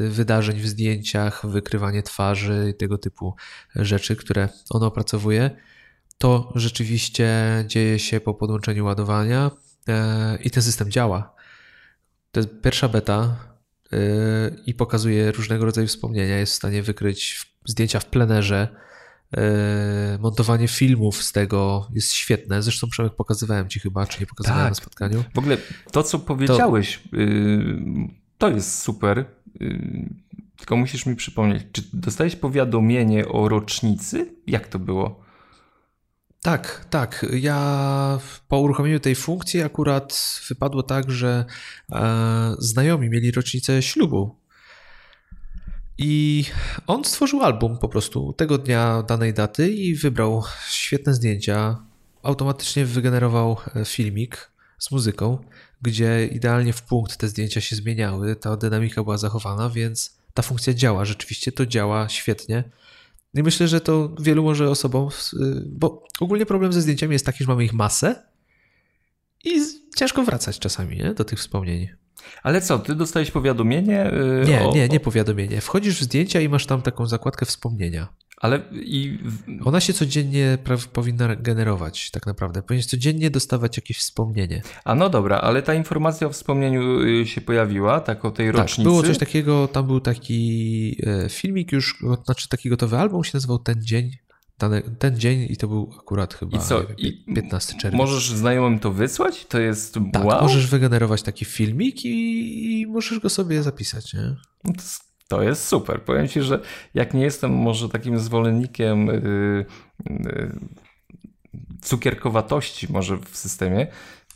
wydarzeń w zdjęciach, wykrywanie twarzy i tego typu rzeczy, które ono opracowuje, to rzeczywiście dzieje się po podłączeniu ładowania e, i ten system działa. To jest pierwsza beta e, i pokazuje różnego rodzaju wspomnienia. Jest w stanie wykryć zdjęcia w plenerze, E, montowanie filmów z tego jest świetne. Zresztą Przemek pokazywałem ci chyba, czy nie pokazywałem tak. na spotkaniu.
W ogóle to, co powiedziałeś, to, to jest super. Tylko musisz mi przypomnieć, czy dostałeś powiadomienie o rocznicy? Jak to było?
Tak, tak. Ja po uruchomieniu tej funkcji akurat wypadło tak, że e, znajomi mieli rocznicę ślubu i on stworzył album po prostu tego dnia, danej daty i wybrał świetne zdjęcia. Automatycznie wygenerował e, filmik z muzyką, gdzie idealnie w punkt te zdjęcia się zmieniały, ta dynamika była zachowana, więc ta funkcja działa. Rzeczywiście to działa świetnie. I myślę, że to wielu może osobom, bo ogólnie problem ze zdjęciami jest taki, że mamy ich masę i ciężko wracać czasami nie? do tych wspomnień.
Ale co, ty dostałeś powiadomienie?
Yy, nie, o, nie, nie powiadomienie. Wchodzisz w zdjęcia i masz tam taką zakładkę wspomnienia.
Ale i.
Ona się codziennie powinna generować, tak naprawdę. Powinieneś codziennie dostawać jakieś wspomnienie.
A no dobra, ale ta informacja o wspomnieniu y, się pojawiła, tak o tej tak, rocznicy.
Było coś takiego, tam był taki e, filmik już, znaczy taki gotowy album, się nazywał Ten Dzień ten dzień i to był akurat chyba I co? Wiem, I 15 czerwca.
Możesz znajomym to wysłać? To jest
tak, wow. możesz wygenerować taki filmik i, i możesz go sobie zapisać, nie?
No to, to jest super. Powiem ci, że jak nie jestem może takim zwolennikiem yy, yy, cukierkowatości może w systemie,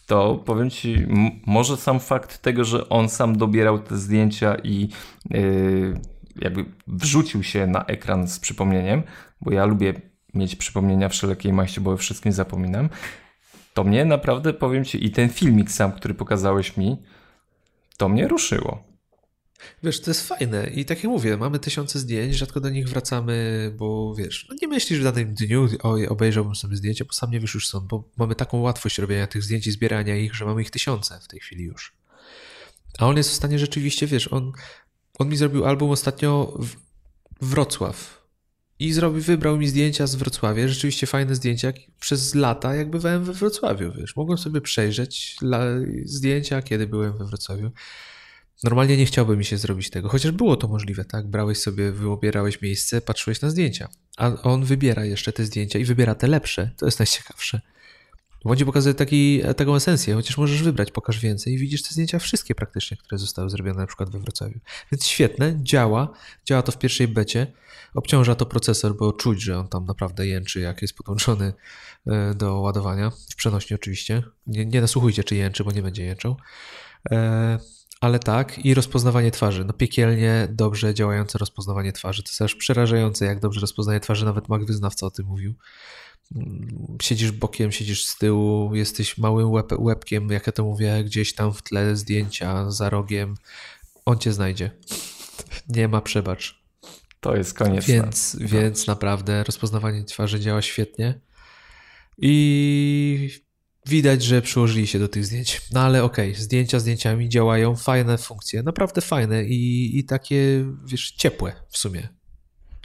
to powiem ci, może sam fakt tego, że on sam dobierał te zdjęcia i yy, jakby wrzucił się na ekran z przypomnieniem, bo ja lubię mieć przypomnienia wszelkiej maści, bo wszystkim zapominam, to mnie naprawdę, powiem Ci, i ten filmik sam, który pokazałeś mi, to mnie ruszyło.
Wiesz, to jest fajne i tak jak mówię, mamy tysiące zdjęć, rzadko do nich wracamy, bo wiesz, no nie myślisz w danym dniu, oj, obejrzałbym sobie zdjęcia, bo sam nie wiesz już są, bo mamy taką łatwość robienia tych zdjęć i zbierania ich, że mamy ich tysiące w tej chwili już. A on jest w stanie rzeczywiście, wiesz, on, on mi zrobił album ostatnio w Wrocław i zrobił, wybrał mi zdjęcia z Wrocławia, rzeczywiście fajne zdjęcia. Przez lata jak bywałem we Wrocławiu, wiesz, mogłem sobie przejrzeć zdjęcia, kiedy byłem we Wrocławiu. Normalnie nie chciałby mi się zrobić tego, chociaż było to możliwe, tak? Brałeś sobie, wyobierałeś miejsce, patrzyłeś na zdjęcia, a on wybiera jeszcze te zdjęcia i wybiera te lepsze, to jest najciekawsze. Bo ci pokazuje taki, taką esencję, chociaż możesz wybrać, pokaż więcej i widzisz te zdjęcia wszystkie praktycznie, które zostały zrobione na przykład we Wrocławiu. Więc świetne, działa, działa to w pierwszej becie, obciąża to procesor, bo czuć, że on tam naprawdę jęczy, jak jest podłączony e, do ładowania, w przenośni oczywiście. Nie, nie nasłuchujcie, czy jęczy, bo nie będzie jęczał. Ale tak, i rozpoznawanie twarzy. No piekielnie dobrze działające rozpoznawanie twarzy. To jest aż przerażające, jak dobrze rozpoznaje twarzy. Nawet Mac wyznawca o tym mówił. Mm, siedzisz bokiem, siedzisz z tyłu, jesteś małym łeb, łebkiem, jak ja to mówię, gdzieś tam w tle zdjęcia za rogiem. On cię znajdzie. Nie ma przebacz.
To jest koniec.
Więc, więc naprawdę rozpoznawanie twarzy działa świetnie. I widać, że przyłożyli się do tych zdjęć. No ale okej, okay, zdjęcia zdjęciami działają, fajne funkcje, naprawdę fajne i, i takie, wiesz, ciepłe w sumie.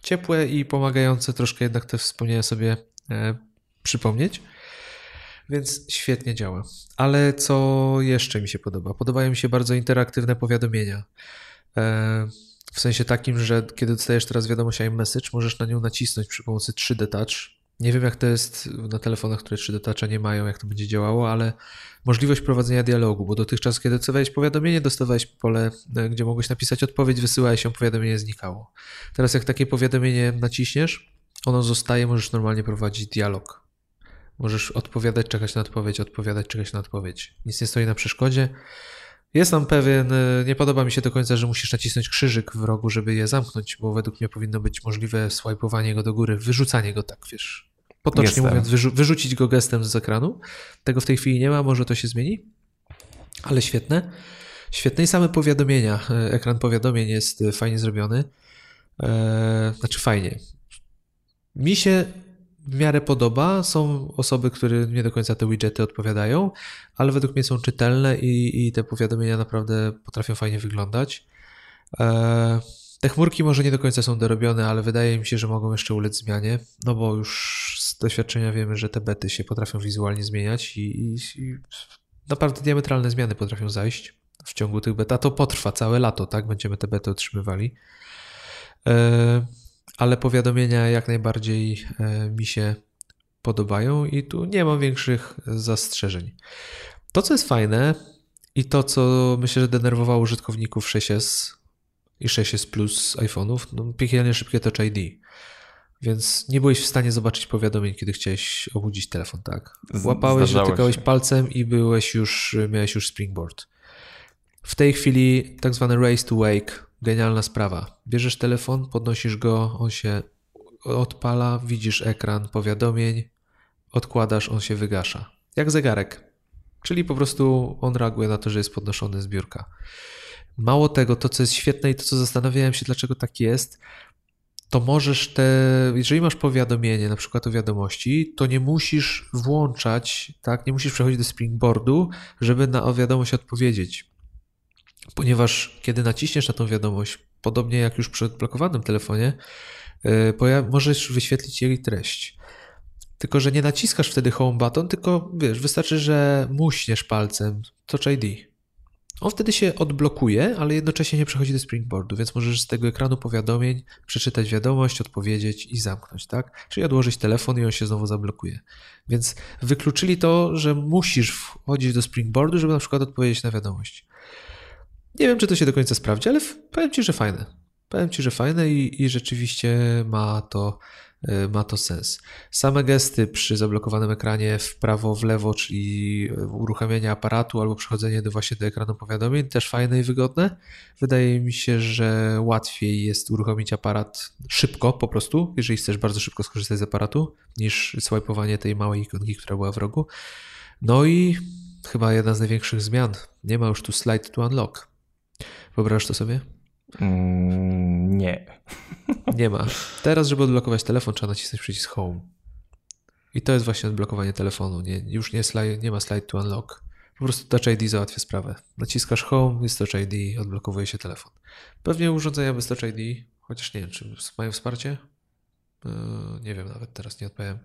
Ciepłe i pomagające troszkę jednak te wspomnienia sobie e, przypomnieć. Więc świetnie działa. Ale co jeszcze mi się podoba? Podobają mi się bardzo interaktywne powiadomienia. E, w sensie takim, że kiedy dostajesz teraz wiadomość iMessage, możesz na nią nacisnąć przy pomocy 3D Touch nie wiem, jak to jest na telefonach, które 3D Toucha nie mają, jak to będzie działało, ale możliwość prowadzenia dialogu, bo dotychczas, kiedy dostawałeś powiadomienie, dostawałeś pole, e, gdzie mogłeś napisać odpowiedź, wysyłałeś się, powiadomienie znikało. Teraz jak takie powiadomienie naciśniesz, ono zostaje, możesz normalnie prowadzić dialog. Możesz odpowiadać, czekać na odpowiedź, odpowiadać, czekać na odpowiedź. Nic nie stoi na przeszkodzie. Jest tam pewien, e, nie podoba mi się do końca, że musisz nacisnąć krzyżyk w rogu, żeby je zamknąć, bo według mnie powinno być możliwe swajpowanie go do góry, wyrzucanie go tak, wiesz, potocznie Jestem. mówiąc, wyrzu wyrzucić go gestem z ekranu. Tego w tej chwili nie ma, może to się zmieni, ale świetne. Świetne i same powiadomienia. E, ekran powiadomień jest e, fajnie zrobiony. Eee, znaczy fajnie. Mi się w miarę podoba. Są osoby, które nie do końca te widgety odpowiadają, ale według mnie są czytelne i, i te powiadomienia naprawdę potrafią fajnie wyglądać. Eee, te chmurki może nie do końca są dorobione, ale wydaje mi się, że mogą jeszcze ulec zmianie, no bo już doświadczenia wiemy, że te bety się potrafią wizualnie zmieniać i, i, i naprawdę diametralne zmiany potrafią zajść w ciągu tych bet, a to potrwa całe lato, tak? Będziemy te bety otrzymywali. E, ale powiadomienia jak najbardziej e, mi się podobają i tu nie mam większych zastrzeżeń. To, co jest fajne i to, co myślę, że denerwowało użytkowników 6S i 6S Plus iPhone'ów, no, piekielnie szybkie Touch ID. Więc nie byłeś w stanie zobaczyć powiadomień, kiedy chciałeś obudzić telefon, tak? Łapałeś, dotykałeś się. palcem i byłeś już, miałeś już springboard. W tej chwili tak zwany race to wake, genialna sprawa. Bierzesz telefon, podnosisz go, on się odpala, widzisz ekran powiadomień, odkładasz, on się wygasza. Jak zegarek. Czyli po prostu on reaguje na to, że jest podnoszony z biurka. Mało tego, to co jest świetne i to co zastanawiałem się, dlaczego tak jest, to możesz te, jeżeli masz powiadomienie, na przykład o wiadomości, to nie musisz włączać, tak, nie musisz przechodzić do Springboardu, żeby na wiadomość odpowiedzieć. Ponieważ kiedy naciśniesz na tą wiadomość, podobnie jak już przy odblokowanym telefonie, yy, możesz wyświetlić jej treść. Tylko, że nie naciskasz wtedy home button, tylko wiesz, wystarczy, że muśniesz palcem Touch ID. On wtedy się odblokuje, ale jednocześnie nie przechodzi do springboardu, więc możesz z tego ekranu powiadomień przeczytać wiadomość, odpowiedzieć i zamknąć, tak? Czyli odłożyć telefon i on się znowu zablokuje. Więc wykluczyli to, że musisz wchodzić do springboardu, żeby na przykład odpowiedzieć na wiadomość. Nie wiem, czy to się do końca sprawdzi, ale powiem Ci, że fajne. Powiem Ci, że fajne i, i rzeczywiście ma to ma to sens. Same gesty przy zablokowanym ekranie w prawo, w lewo, czyli uruchamianie aparatu albo przechodzenie do właśnie do ekranu powiadomień, też fajne i wygodne. Wydaje mi się, że łatwiej jest uruchomić aparat szybko po prostu, jeżeli chcesz bardzo szybko skorzystać z aparatu, niż swajpowanie tej małej ikonki, która była w rogu. No i chyba jedna z największych zmian. Nie ma już tu slide to unlock. Wyobrażasz to sobie?
Mm, nie.
Nie ma. Teraz, żeby odblokować telefon, trzeba nacisnąć przycisk Home. I to jest właśnie odblokowanie telefonu. Nie, już nie, slide, nie ma slide to unlock. Po prostu Touch ID załatwia sprawę. Naciskasz Home, jest Touch ID, odblokowuje się telefon. Pewnie urządzenia bez Touch ID, chociaż nie wiem, czy mają wsparcie? Nie wiem, nawet teraz nie odpowiem.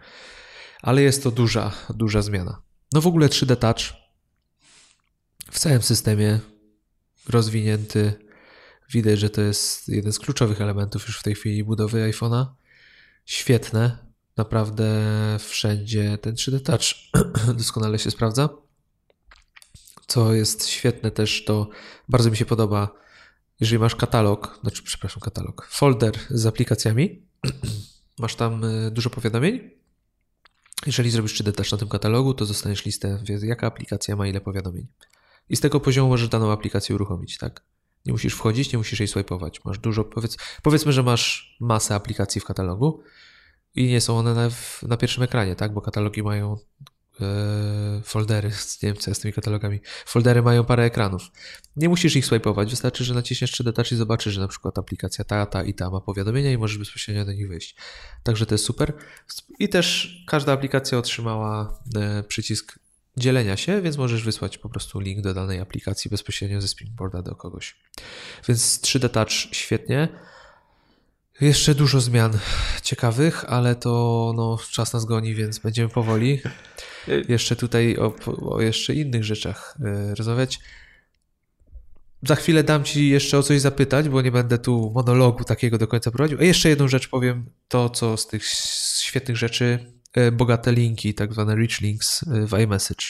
Ale jest to duża, duża zmiana. No w ogóle 3D Touch w całym systemie rozwinięty. Widać, że to jest jeden z kluczowych elementów już w tej chwili budowy iPhone'a. Świetne, naprawdę wszędzie ten 3D Touch [CLEARS THROAT] doskonale się sprawdza. Co jest świetne też, to bardzo mi się podoba, jeżeli masz katalog, znaczy, przepraszam, katalog, folder z aplikacjami, [CLEARS THROAT] masz tam y, dużo powiadomień. Jeżeli zrobisz 3D Touch na tym katalogu, to dostaniesz listę, jaka aplikacja ma ile powiadomień. I z tego poziomu możesz daną aplikację uruchomić, tak? Nie musisz wchodzić, nie musisz jej swipe'ować. Masz dużo, powiedz, powiedzmy, że masz masę aplikacji w katalogu i nie są one na, na pierwszym ekranie, tak? Bo katalogi mają e, foldery, nie wiem co jest z tymi katalogami. Foldery mają parę ekranów. Nie musisz ich swipe'ować, wystarczy, że naciśniesz 3D Touch i zobaczysz, że na przykład aplikacja ta, ta i ta ma powiadomienia i możesz bezpośrednio do nich wejść. Także to jest super. I też każda aplikacja otrzymała e, przycisk dzielenia się, więc możesz wysłać po prostu link do danej aplikacji bezpośrednio ze Springboarda do kogoś. Więc 3D Touch świetnie. Jeszcze dużo zmian ciekawych, ale to no, czas nas goni, więc będziemy powoli jeszcze tutaj o, o jeszcze innych rzeczach e, rozmawiać. Za chwilę dam Ci jeszcze o coś zapytać, bo nie będę tu monologu takiego do końca prowadził. A jeszcze jedną rzecz powiem, to co z tych świetnych rzeczy, bogate linki, tak zwane rich links e, w iMessage.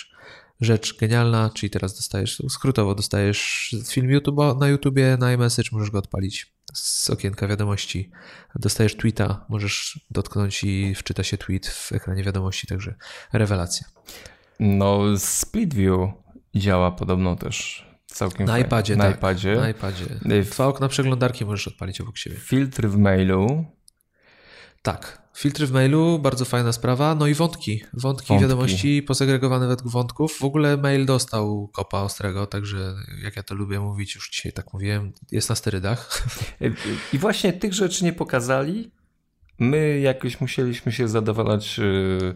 Rzecz genialna, czyli teraz dostajesz, skrótowo dostajesz film YouTube na YouTubie, na iMessage, możesz go odpalić z okienka wiadomości. Dostajesz tweeta, możesz dotknąć i wczyta się tweet w ekranie wiadomości, także rewelacja.
No, Split View działa podobno też całkiem
Na iPadzie,
na
tak.
iPadzie.
Na iPadzie. Dwa okna przeglądarki możesz odpalić obok siebie.
Filtr w mailu.
Tak. Filtry w mailu, bardzo fajna sprawa. No i wątki. Wątki, wątki. wiadomości posegregowane według wątków. W ogóle mail dostał kopa ostrego, także jak ja to lubię mówić, już dzisiaj tak mówiłem, jest na sterydach.
I właśnie tych rzeczy nie pokazali. My jakoś musieliśmy się zadowalać yy,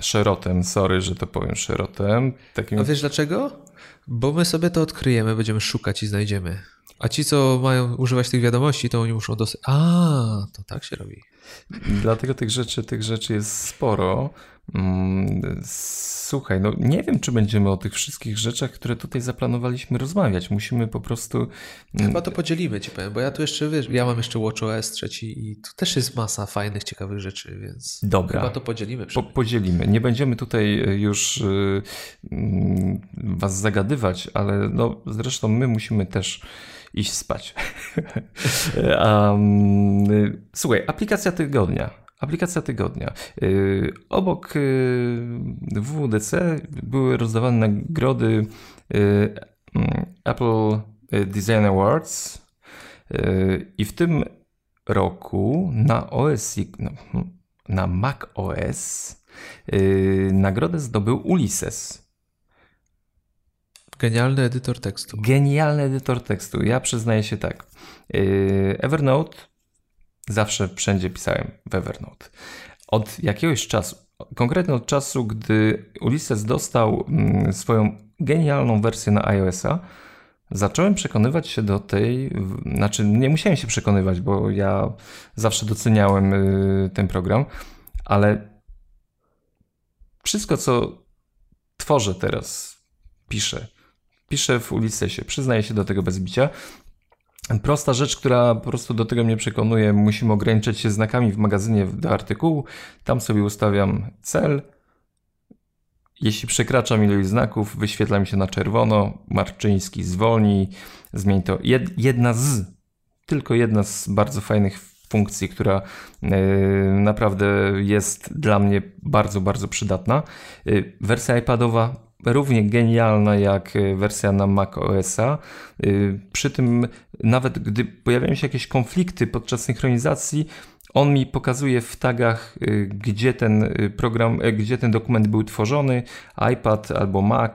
szerotem. Sorry, że to powiem szerotem.
Takim... A wiesz dlaczego? Bo my sobie to odkryjemy, będziemy szukać i znajdziemy. A ci, co mają używać tych wiadomości, to oni muszą dosyć. A, to tak się robi.
Dlatego tych rzeczy, tych rzeczy jest sporo. Mm, słuchaj, no nie wiem, czy będziemy o tych wszystkich rzeczach, które tutaj zaplanowaliśmy rozmawiać. Musimy po prostu.
Mm, Chyba to podzielimy ci powiem, bo ja tu jeszcze wiesz, ja mam jeszcze WatchOS trzeci i tu też jest masa fajnych, ciekawych rzeczy, więc
Dobra.
chyba to podzielimy.
Po, podzielimy. Nie będziemy tutaj e, już y, was zagadywać, ale no, zresztą my musimy też iść spać. [LAUGHS] um, słuchaj, aplikacja tygodnia. Aplikacja tygodnia. Y, obok y, WWDC były rozdawane nagrody y, mm, Apple Design Awards i w tym roku na OS, na Mac OS nagrodę zdobył Ulysses.
Genialny edytor tekstu.
Genialny edytor tekstu. Ja przyznaję się tak. Evernote zawsze wszędzie pisałem w Evernote. Od jakiegoś czasu, konkretnie od czasu, gdy Ulysses dostał mm, swoją genialną wersję na iOS-a, zacząłem przekonywać się do tej, znaczy nie musiałem się przekonywać, bo ja zawsze doceniałem yy, ten program, ale wszystko, co tworzę teraz, piszę, piszę w Ulyssesie, przyznaję się do tego bez bicia. Prosta rzecz, która po prostu do tego mnie przekonuje, musimy ograniczać się znakami w magazynie do artykułu. Tam sobie ustawiam cel. Jeśli przekraczam ilość znaków, wyświetla mi się na czerwono. Marczyński zwolnij, zmień to. Jedna z, tylko jedna z bardzo fajnych funkcji, która yy, naprawdę jest dla mnie bardzo, bardzo przydatna. Yy, wersja iPadowa równie genialna jak e, wersja na Mac OS-a. E, przy tym, nawet gdy pojawiają się jakieś konflikty podczas synchronizacji, on mi pokazuje w tagach, e, gdzie ten program, gdzie ten dokument był tworzony, iPad albo Mac.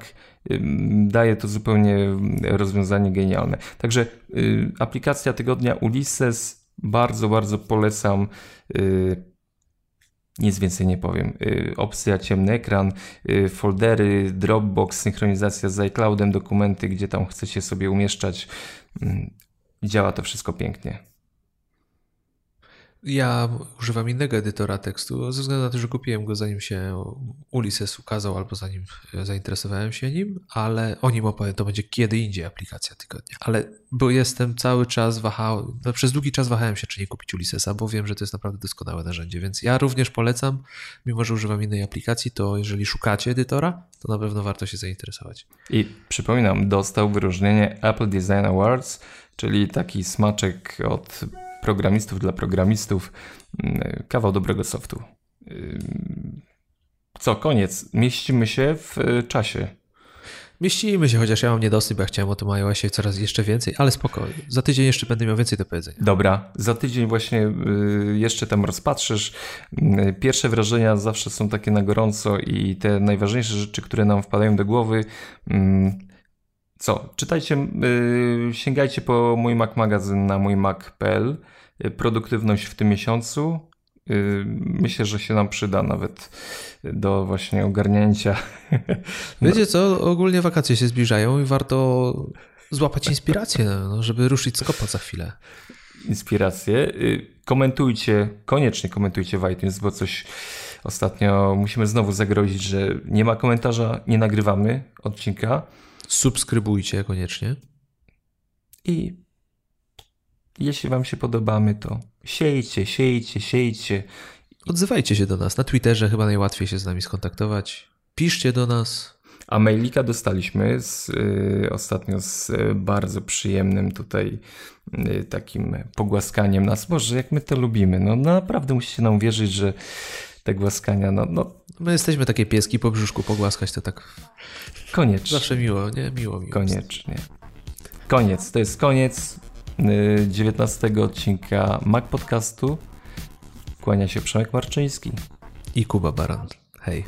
Daje to zupełnie rozwiązanie genialne. Także aplikacja tygodnia Ulysses bardzo, bardzo polecam nic więcej nie powiem. Y, opcja ciemny ekran, y, foldery, Dropbox, synchronizacja z iCloudem, dokumenty, gdzie tam chcecie sobie umieszczać. Mm, działa to wszystko pięknie.
Ja używam innego edytora tekstu, ze względu na to, że kupiłem go zanim się Ulysses ukazał, albo zanim zainteresowałem się nim, ale o nim opowiem, to będzie kiedy indziej aplikacja tygodnia. Ale bo jestem cały czas wahał, no przez długi czas wahałem się, czy nie kupić Ulyssesa, bo wiem, że to jest naprawdę doskonałe narzędzie, więc ja również polecam, mimo że używam innej aplikacji, to jeżeli szukacie edytora, to na pewno warto się zainteresować.
I przypominam, dostał wyróżnienie Apple Design Awards, czyli taki smaczek od programistów dla programistów, mm, kawał dobrego softu. Co, koniec. Mieścimy się w y, czasie.
Mieścimy się, chociaż ja mam niedosyt, bo ja chciałem o tym iOSie coraz jeszcze więcej, ale spokojnie. Za tydzień jeszcze będę miał więcej do powiedzenia.
Dobra, za tydzień właśnie y, jeszcze tam rozpatrzysz. Y, pierwsze wrażenia zawsze są takie na gorąco i te najważniejsze rzeczy, które nam wpadają do głowy. Co? Czytajcie, sięgajcie po mój Mac magazyn na mój mac.pl. Produktywność w tym miesiącu. Myślę, że się nam przyda nawet do właśnie ogarnięcia. [LAUGHS]
Wiecie co, ogólnie wakacje się zbliżają i warto złapać inspirację, no, żeby ruszyć z kopa za chwilę.
Inspiracje. Y, komentujcie, koniecznie komentujcie w iTunes, bo coś ostatnio musimy znowu zagrozić, że nie ma komentarza, nie nagrywamy odcinka.
Subskrybujcie koniecznie.
I jeśli Wam się podobamy, to siejcie, siejcie, siejcie.
Odzywajcie się do nas. Na Twitterze chyba najłatwiej się z nami skontaktować. Piszcie do nas.
A mailika dostaliśmy z, y, ostatnio z y, bardzo przyjemnym tutaj y, takim pogłaskaniem nas. Boże, jak my to lubimy. No, no naprawdę musicie nam wierzyć, że te głaskania, no, no.
My jesteśmy takie pieski po brzuszku, pogłaskać to tak.
Koniecznie.
Zawsze miło, nie? Miło, miło.
Koniecznie. Koniec, to jest koniec 19 odcinka Mac Podcastu. Kłania się Przemek Marczyński
i Kuba Baran. Hej.